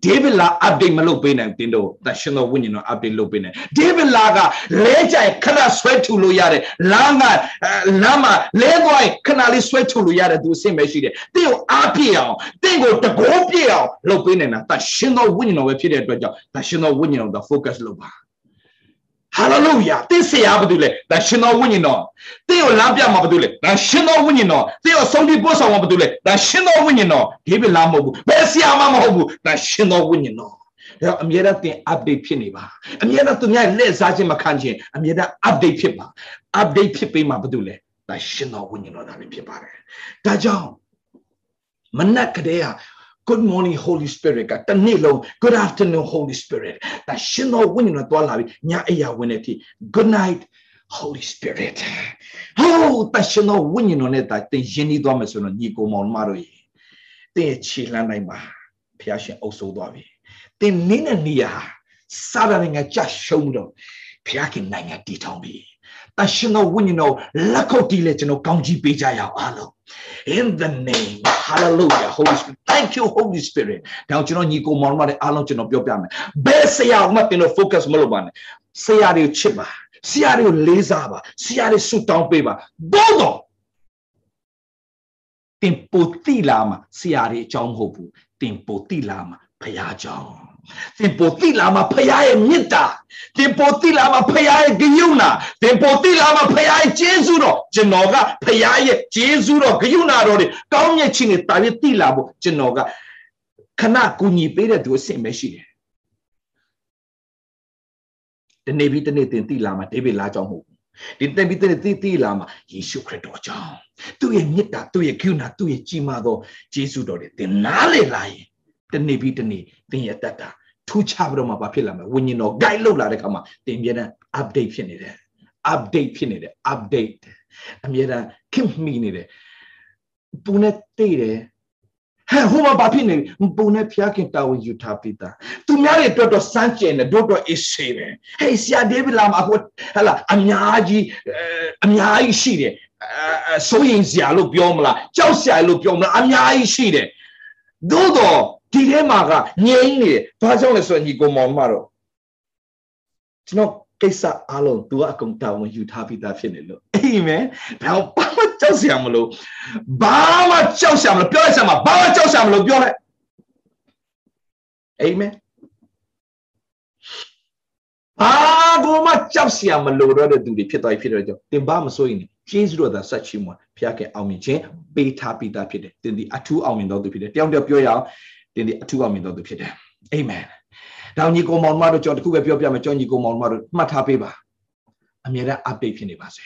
david လာ update မလုပ်ပေးနိုင်တင်တော့တရှင်တော်ဝိညာဉ်တော် update လုပ်ပေးနိုင် david လာကလဲကြိုင်ခဏဆွဲထူလို့ရတယ်လမ်းကလမ်းမှာလဲသွားရင်ခဏလေးဆွဲထူလို့ရတယ်သူအဆင့်ပဲရှိတယ်တင့်ကိုအားပြည့်အောင်တင့်ကိုတကောပြည့်အောင်လုပ်ပေးနိုင်တာတရှင်တော်ဝိညာဉ်တော်ပဲဖြစ်တဲ့အတွက်ကြောင့်တရှင်တော်ဝိညာဉ်တော် focus လုပ်ပါ ဟာလေလုယာသင်ဆရာဘာတူလဲဒါရှင်တော်ဝိညာဉ်တော်သင်ကိုလမ်းပြမှာဘာတူလဲဒါရှင်တော်ဝိညာဉ်တော်သင်ကိုဆုံးဖြတ်ပို့ဆောင်မှာဘာတူလဲဒါရှင်တော်ဝိညာဉ်တော်ဒီပဲလားမဟုတ်ဘူးဘယ်ဆရာမှမဟုတ်ဘူးဒါရှင်တော်ဝိညာဉ်တော်ဒါအမြဲတမ်းသင် update ဖြစ်နေပါအမြဲတမ်းသူများလက်စားခြင်းမခံခြင်းအမြဲတမ်း update ဖြစ်ပါ update ဖြစ်ပေးမှာဘာတူလဲဒါရှင်တော်ဝိညာဉ်တော်ဒါပဲဖြစ်ပါတယ်ဒါကြောင့်မနက်ကတည်းက good morning holy spirit ကတနေ့လုံး good afternoon holy spirit ဒါရှင်တော်ဝိညာဉ်တော်တွားလာပြီးညအိယာဝင်တဲ့အထိ good night holy spirit ဟိုတရှင်တော်ဝိညာဉ်တော်နဲ့တာတင်ရင်းနှီးသွားမယ်ဆိုတော့ညီကိုမောင်မတို့ရေတင်ခြေလှမ်းနိုင်ပါဖះရှင်အုပ်စိုးသွားပြီတင်နင်းတဲ့နေရာစာရနိုင်ငံကြရှုံးတော့ဖះခင်နိုင်ငံတည်ထောင်ပြီ တရှင်တော်ဝိညာဉ်တော်လက်ခုပ်တီးလဲကျွန်တော်ကောင်းကြီးပေးကြရအောင်အားလုံး in the name hallelujah holy spirit thank you holy spirit ဒါကျွန်တော်ညီကိုမောင်မတွေအားလုံးကျွန်တော်ပြောပြမယ်ဘယ်ဆရာမှတင်တော့ focus မလုပ်ပါနဲ့ဆရာတွေကိုချစ်ပါဆရာတွေကိုလေးစားပါဆရာတွေဆုတောင်းပေးပါသို့တော့တင်ပိုတိလာမှာဆရာတွေအကြောင်းမဟုတ်ဘူးတင်ပိုတိလာမှာဘုရားကြောင့် သင်ပိုတိလာမှာဖခင်ရဲ့မေတ္တာသင်ပိုတိလာမှာဖခင်ရဲ့ဂရုဏာသင်ပိုတိလာမှာဖခင်ရဲ့ကျေးဇူးတော်ကျွန်တော်ကဖခင်ရဲ့ကျေးဇူးတော်ဂရုဏာတော်တွေကောင်းမြတ်ခြင်းတွေတာရတိလာဖို့ကျွန်တော်ကခဏကူညီပေးတဲ့သူအဆင့်ပဲရှိတယ်တနေ့ပြီးတနေ့သင်တိလာမှာဒေးဗစ်လာကြောင်းမဟုတ်ဘူးဒီတပိတတိတိလာမှာယေရှုခရစ်တော်ကြောင့်သူ့ရဲ့မေတ္တာသူ့ရဲ့ဂရုဏာသူ့ရဲ့ကြီးမားသောကျေးဇူးတော်တွေသင်နားလေလာရင် တနေ့ပြီးတနေ့သင်ရဲ့တတ်တာထူးခြားပြီးတော့မှဘာဖြစ်လာမလဲဝိညာဉ်တော် guide လုပ်လာတဲ့ခါမှာသင်အမြဲတမ်း update ဖြစ်နေတယ် update ဖြစ်နေတယ် update အမြဲတမ်းခင်မိနေတယ်ပူနဲ့တိတ်တယ်ဟဲ့ဟိုမှာဘာဖြစ်နေပူနဲ့ဖျားခင်တာဝန်ယူထားပြီးသားသူများတွေအတွက်တော့စမ်းကြင်တယ်တို့တော့အေးဆေးပဲဟေးဆရာဒေးဗစ်လာမှာဟိုဟလာအများကြီးအများကြီးရှိတယ်အစိုးရင်စရာလို့ပြောမလားကြောက်စရာလို့ပြောမလားအများကြီးရှိတယ်သို့တော့ ဒီထဲမှာကငြိမ်းနေတယ်ဘာကြောင့်လဲဆိုတော့ညီကောင်မောင်မတော့ကျွန်တော်ကိစ္စအားလုံး तू ကအကုန်တာဝန်ယူထားပြီးသားဖြစ်နေလို့အာမင်ဘာမှကြောက်စရာမလိုဘာမှကြောက်စရာမလိုပြောလိုက်စမ်းပါဘာမှကြောက်စရာမလိုပြောလိုက်အာမင်ဘာကိုမှကြောက်စရာမလိုတော့တဲ့သူတွေဖြစ်သွားပြီဖြစ်တော့ကြောင့်တင်ဘာမစိုးရင်ကျေးဇူးတော်သာဆက်ချီးမွမ်းဖျားခဲ့အောင်မြင်ခြင်းပေးထားပြီးသားဖြစ်တယ်တင်ဒီအထူးအောင်မြင်တော်သူဖြစ်တယ်တယောက်တယောက်ပြောရအောင် တင်ဒီအထူးအောင်မြင်တော်သူဖြစ်တယ်အာမင်။ဒါညီကိုမောင်မတို့ကျွန်တော်တခုပဲပြောပြမယ်ကျွန်တော်ညီကိုမောင်မတို့မှတ်ထားပေးပါအမြဲတမ်း update ဖြစ်နေပါစေ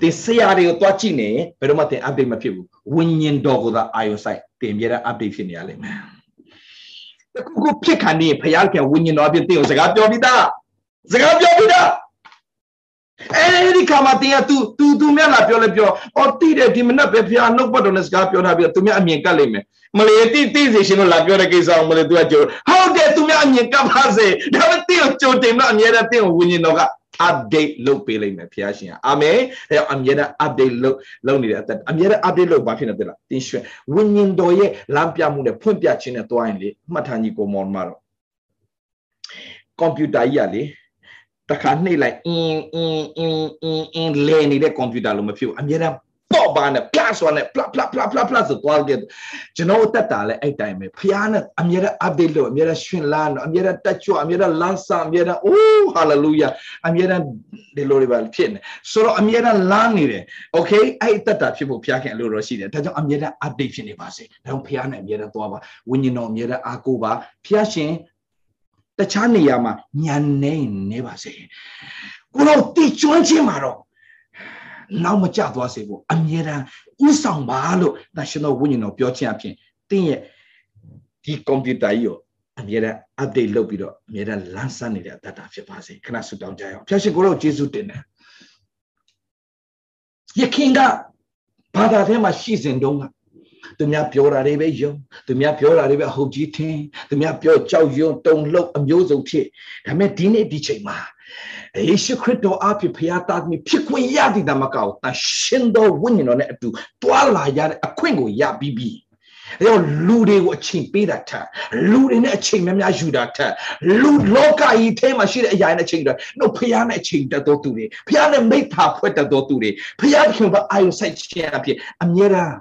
သင်ဆရာတွေကိုတွားကြည့်နေဘယ်တော့မှသင် update မဖြစ်ဘူးဝိညာဉ်တော်ကိုသာအာရုံစိုက်သင်အမြဲတမ်း update ဖြစ်နေရလိမ့်မယ်တခုခုဖြစ်ခါနေဖယားခင်ဝိညာဉ်တော်အဖြစ်သင်ကိုစကားပြောပြီးသားစကားပြောပြီးသား အဲဒီခါမှာတင်က तू तू तू မြတ်လာပြောလဲပြောအော်တိတယ်ဒီမနက်ပဲဖျားနှုတ်ပတ်တော်နဲ့စကားပြောထားပြီးတော့ तू မြတ်အမြင်ကတ်လိမ့်မယ်မလေးတိတိစီရှင်တို့လာပြောတဲ့ကိစ္စအောင်မလေး तू ကကြိုဟုတ်တယ် तू မြတ်အမြင်ကတ်ပါစေဒါပေမဲ့တင်ကိုကြိုတင်တော့အမြဲတမ်းတင်ကိုဝိညာဉ်တော်က update လုပ်ပေးလိုက်မယ်ဖျားရှင်အာမင်အဲအမြဲတမ်း update လုပ်လုပ်နေတဲ့အသက်အမြဲတမ်း update လုပ်ပါဖြစ်နေတယ်လားတင်းရွှဲဝိညာဉ်တော်ရဲ့လမ်းပြမှုနဲ့ဖွင့်ပြခြင်းနဲ့တွားရင်လေမှတ်ထားကြီးကိုမောင်မတော့ကွန်ပျူတာကြီးကလေ တခါနှိပ်လိုက်အင်းအင်းအင်းအင်းအင်းလဲနေတဲ့ကွန်ပျူတာလို့မဖြစ်ဘူးအမြဲတမ်းပေါ့ပါနဲ့ plus ဆိုနဲ့ plus plus plus plus plus ဆိုသွားတယ်ကျွန်တော်တက်တာလဲအဲ့တိုင်းပဲဖျားနဲ့အမြဲတမ်း update လုပ်အမြဲတမ်းရှင်လန်းအမြဲတမ်းတက်ကြွအမြဲတမ်းလန်းဆာအမြဲတမ်း oh hallelujah အမြဲတမ်းဒီလိုတွေပါဖြစ်နေဆိုတော့အမြဲတမ်းလန်းနေတယ် okay အဲ့တက်တာဖြစ်ဖို့ဖျားခင်အလိုတော်ရှိတယ်ဒါကြောင့်အမြဲတမ်း update ဖြစ်နေပါစေဒါကြောင့်ဖျားနဲ့အမြဲတမ်းသွားပါဝိညာဉ်တော်အမြဲတမ်းအားကိုးပါဖျားရှင် တခြားနေရာမှာညံနေနေပါစေကိုတော့တိကျွမ်းခြင်းမှာတော့နောက်မကျသွားစေဖို့အမြဲတမ်းဥဆောင်ပါလို့ဒါရှင်တော်ဝိညာဉ်တော်ပြောခြင်းအဖြစ်တင်းရဲ့ဒီကွန်ပျူတာကြီးကိုအမြဲတမ်း update လုပ်ပြီးတော့အမြဲတမ်းလမ်းဆန်းနေတဲ့အတ္တဖြစ်ပါစေခဏဆုတောင်းကြရအောင်ဖျာရှင်ကိုတော့ယေရှုတင်တယ်ယခင်ကဘာသာထဲမှာရှိစဉ်တုန်းက သူများပြောတာတွေပဲယုံသူများပြောတာတွေပဲဟုတ်ကြီးထင်သူများပြောကြောက်ရွံ့တုန်လှုပ်အမျိုးစုံဖြစ်ဒါပေမဲ့ဒီနေ့ဒီချိန်မှာယေရှုခရစ်တော်အဖြစ်ဖျားသားသမီးဖြစ်ခွင့်ရသည်တမကောတန်ရှင်တော်ဝိညာဉ်တော်နဲ့အတူတွာလာရတဲ့အခွင့်ကိုရပြီးပြီအဲတော့လူတွေကိုအချိန်ပေးတာထက်လူတွေနဲ့အချိန်များများယူတာထက်လူလောကကြီးထဲမှာရှိတဲ့အရာနဲ့အချိန်တွေတို့ဖျားနဲ့အချိန်တက်တော်သူတွေဖျားနဲ့မိသားဖွဲ့တက်တော်သူတွေဖျားခင်ဘာအာယုစိုက်ခြင်းအဖြစ်အမြဲတမ်း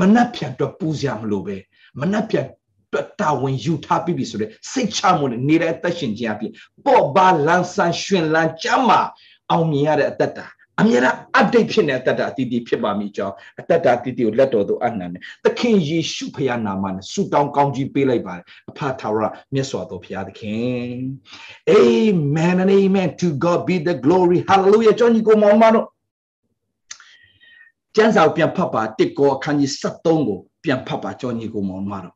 မနှက်ဖြတ်တော့ပူစရာမလိုပဲမနှက်ဖြတ်အတွက်တာဝန်ယူထားပြီးပြီဆိုတဲ့စိတ်ချမှုနဲ့နေတဲ့အသက်ရှင်ခြင်းအပြင်ပေါ့ပါလန်းဆန်းရှင်လန်းကြမ်းမာအောင်မြင်ရတဲ့အသက်တာအမြဲတမ်း update ဖြစ်နေတဲ့အသက်တာအတီးတီးဖြစ်ပါမိကြောင်းအသက်တာအတီးတီးကိုလက်တော်သို့အနှံတယ်သခင်ယေရှုဖခင်နာမနဲ့ဆုတောင်းကောင်းကြီးပေးလိုက်ပါတယ်အဖထာဝရမြတ်စွာသောဘုရားသခင် Amen and amen to God be the glory hallelujah ကြောင့်ဒီကိုမောင်မတို့ ကျမ်းစာပြန်ဖတ်ပါတစ်ကောအခန်းကြီး73ကိုပြန်ဖတ်ပါကြောင့်ဒီကိုမောင်မတို့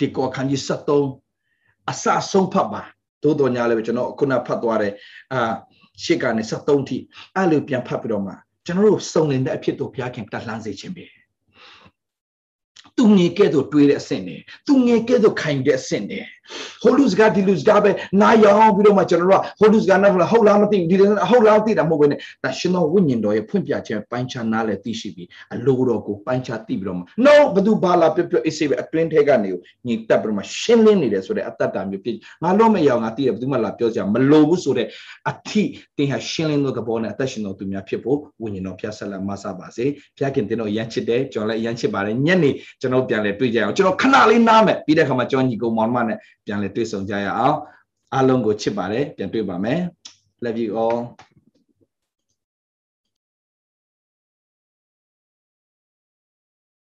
တစ်ကောအခန်းကြီး73အစဆုံးဖတ်ပါသို့တော်ညာလည်းကျွန်တော်ခုနဖတ်သွားတယ်အာရှစ်ကနေ73ထိအဲ့လိုပြန်ဖတ်ပြီးတော့မှကျွန်တော်တို့စုံလင်တဲ့အဖြစ်တို့ဘုရားခင်တက်လှမ်းစေခြင်းပဲသူငယ်ကဲ့သို့တွေးတဲ့အဆင့်နေသူငယ်ကဲ့သို့ခိုင်တဲ့အဆင့်နေဟိုလူစကားဒီလူစကားပဲနားရောင်းပြီးတော့မှကျွန်တော်တို့ကဟိုလူစကားနောက်ဟုတ်လားမသိဘူးဒီဟုတ်လားသိတာမဟုတ်ဘဲနဲ့ဒါရှင်တော်ဝိညာဉ်တော်ရဲ့ဖွင့်ပြခြင်းပိုင်းခြားနားလဲသိရှိပြီးအလိုတော်ကိုပိုင်းခြားသိပြီးတော့မှ no ဘသူဘာလာပြပြအေးစေးပဲအတွင်းထဲကနေကိုညီတက်ပြီးတော့မှရှင်းလင်းနေတယ်ဆိုတဲ့အတ္တတာမျိုးဖြစ်ငါလို့မရအောင်ငါသိတယ်ဘသူမှလာပြောစရာမလိုဘူးဆိုတဲ့အထီတင်ဟာရှင်းလင်းသောသဘောနဲ့အသက်ရှင်တော်သူများဖြစ်ဖို့ဝိညာဉ်တော်ဖျားဆက်လက်မဆပါစေဖျားခင်တင်တော်ရမ်းချစ်တယ်ကျွန်တော်လည်းရမ်းချစ်ပါတယ်ညနေကျွန်တော်ပြန်လဲတွေ့ကြအောင်ကျွန်တော်ခဏလေးနားမယ်ပြီးတဲ့အခါမှာကျွန်တော်ညီကောင်မောင်မနဲ့ပြန်လဲတွေ့ဆုံကြရအောင်အားလုံးကိုချစ်ပါတယ်ပြန်တွေ့ပါမယ် love you all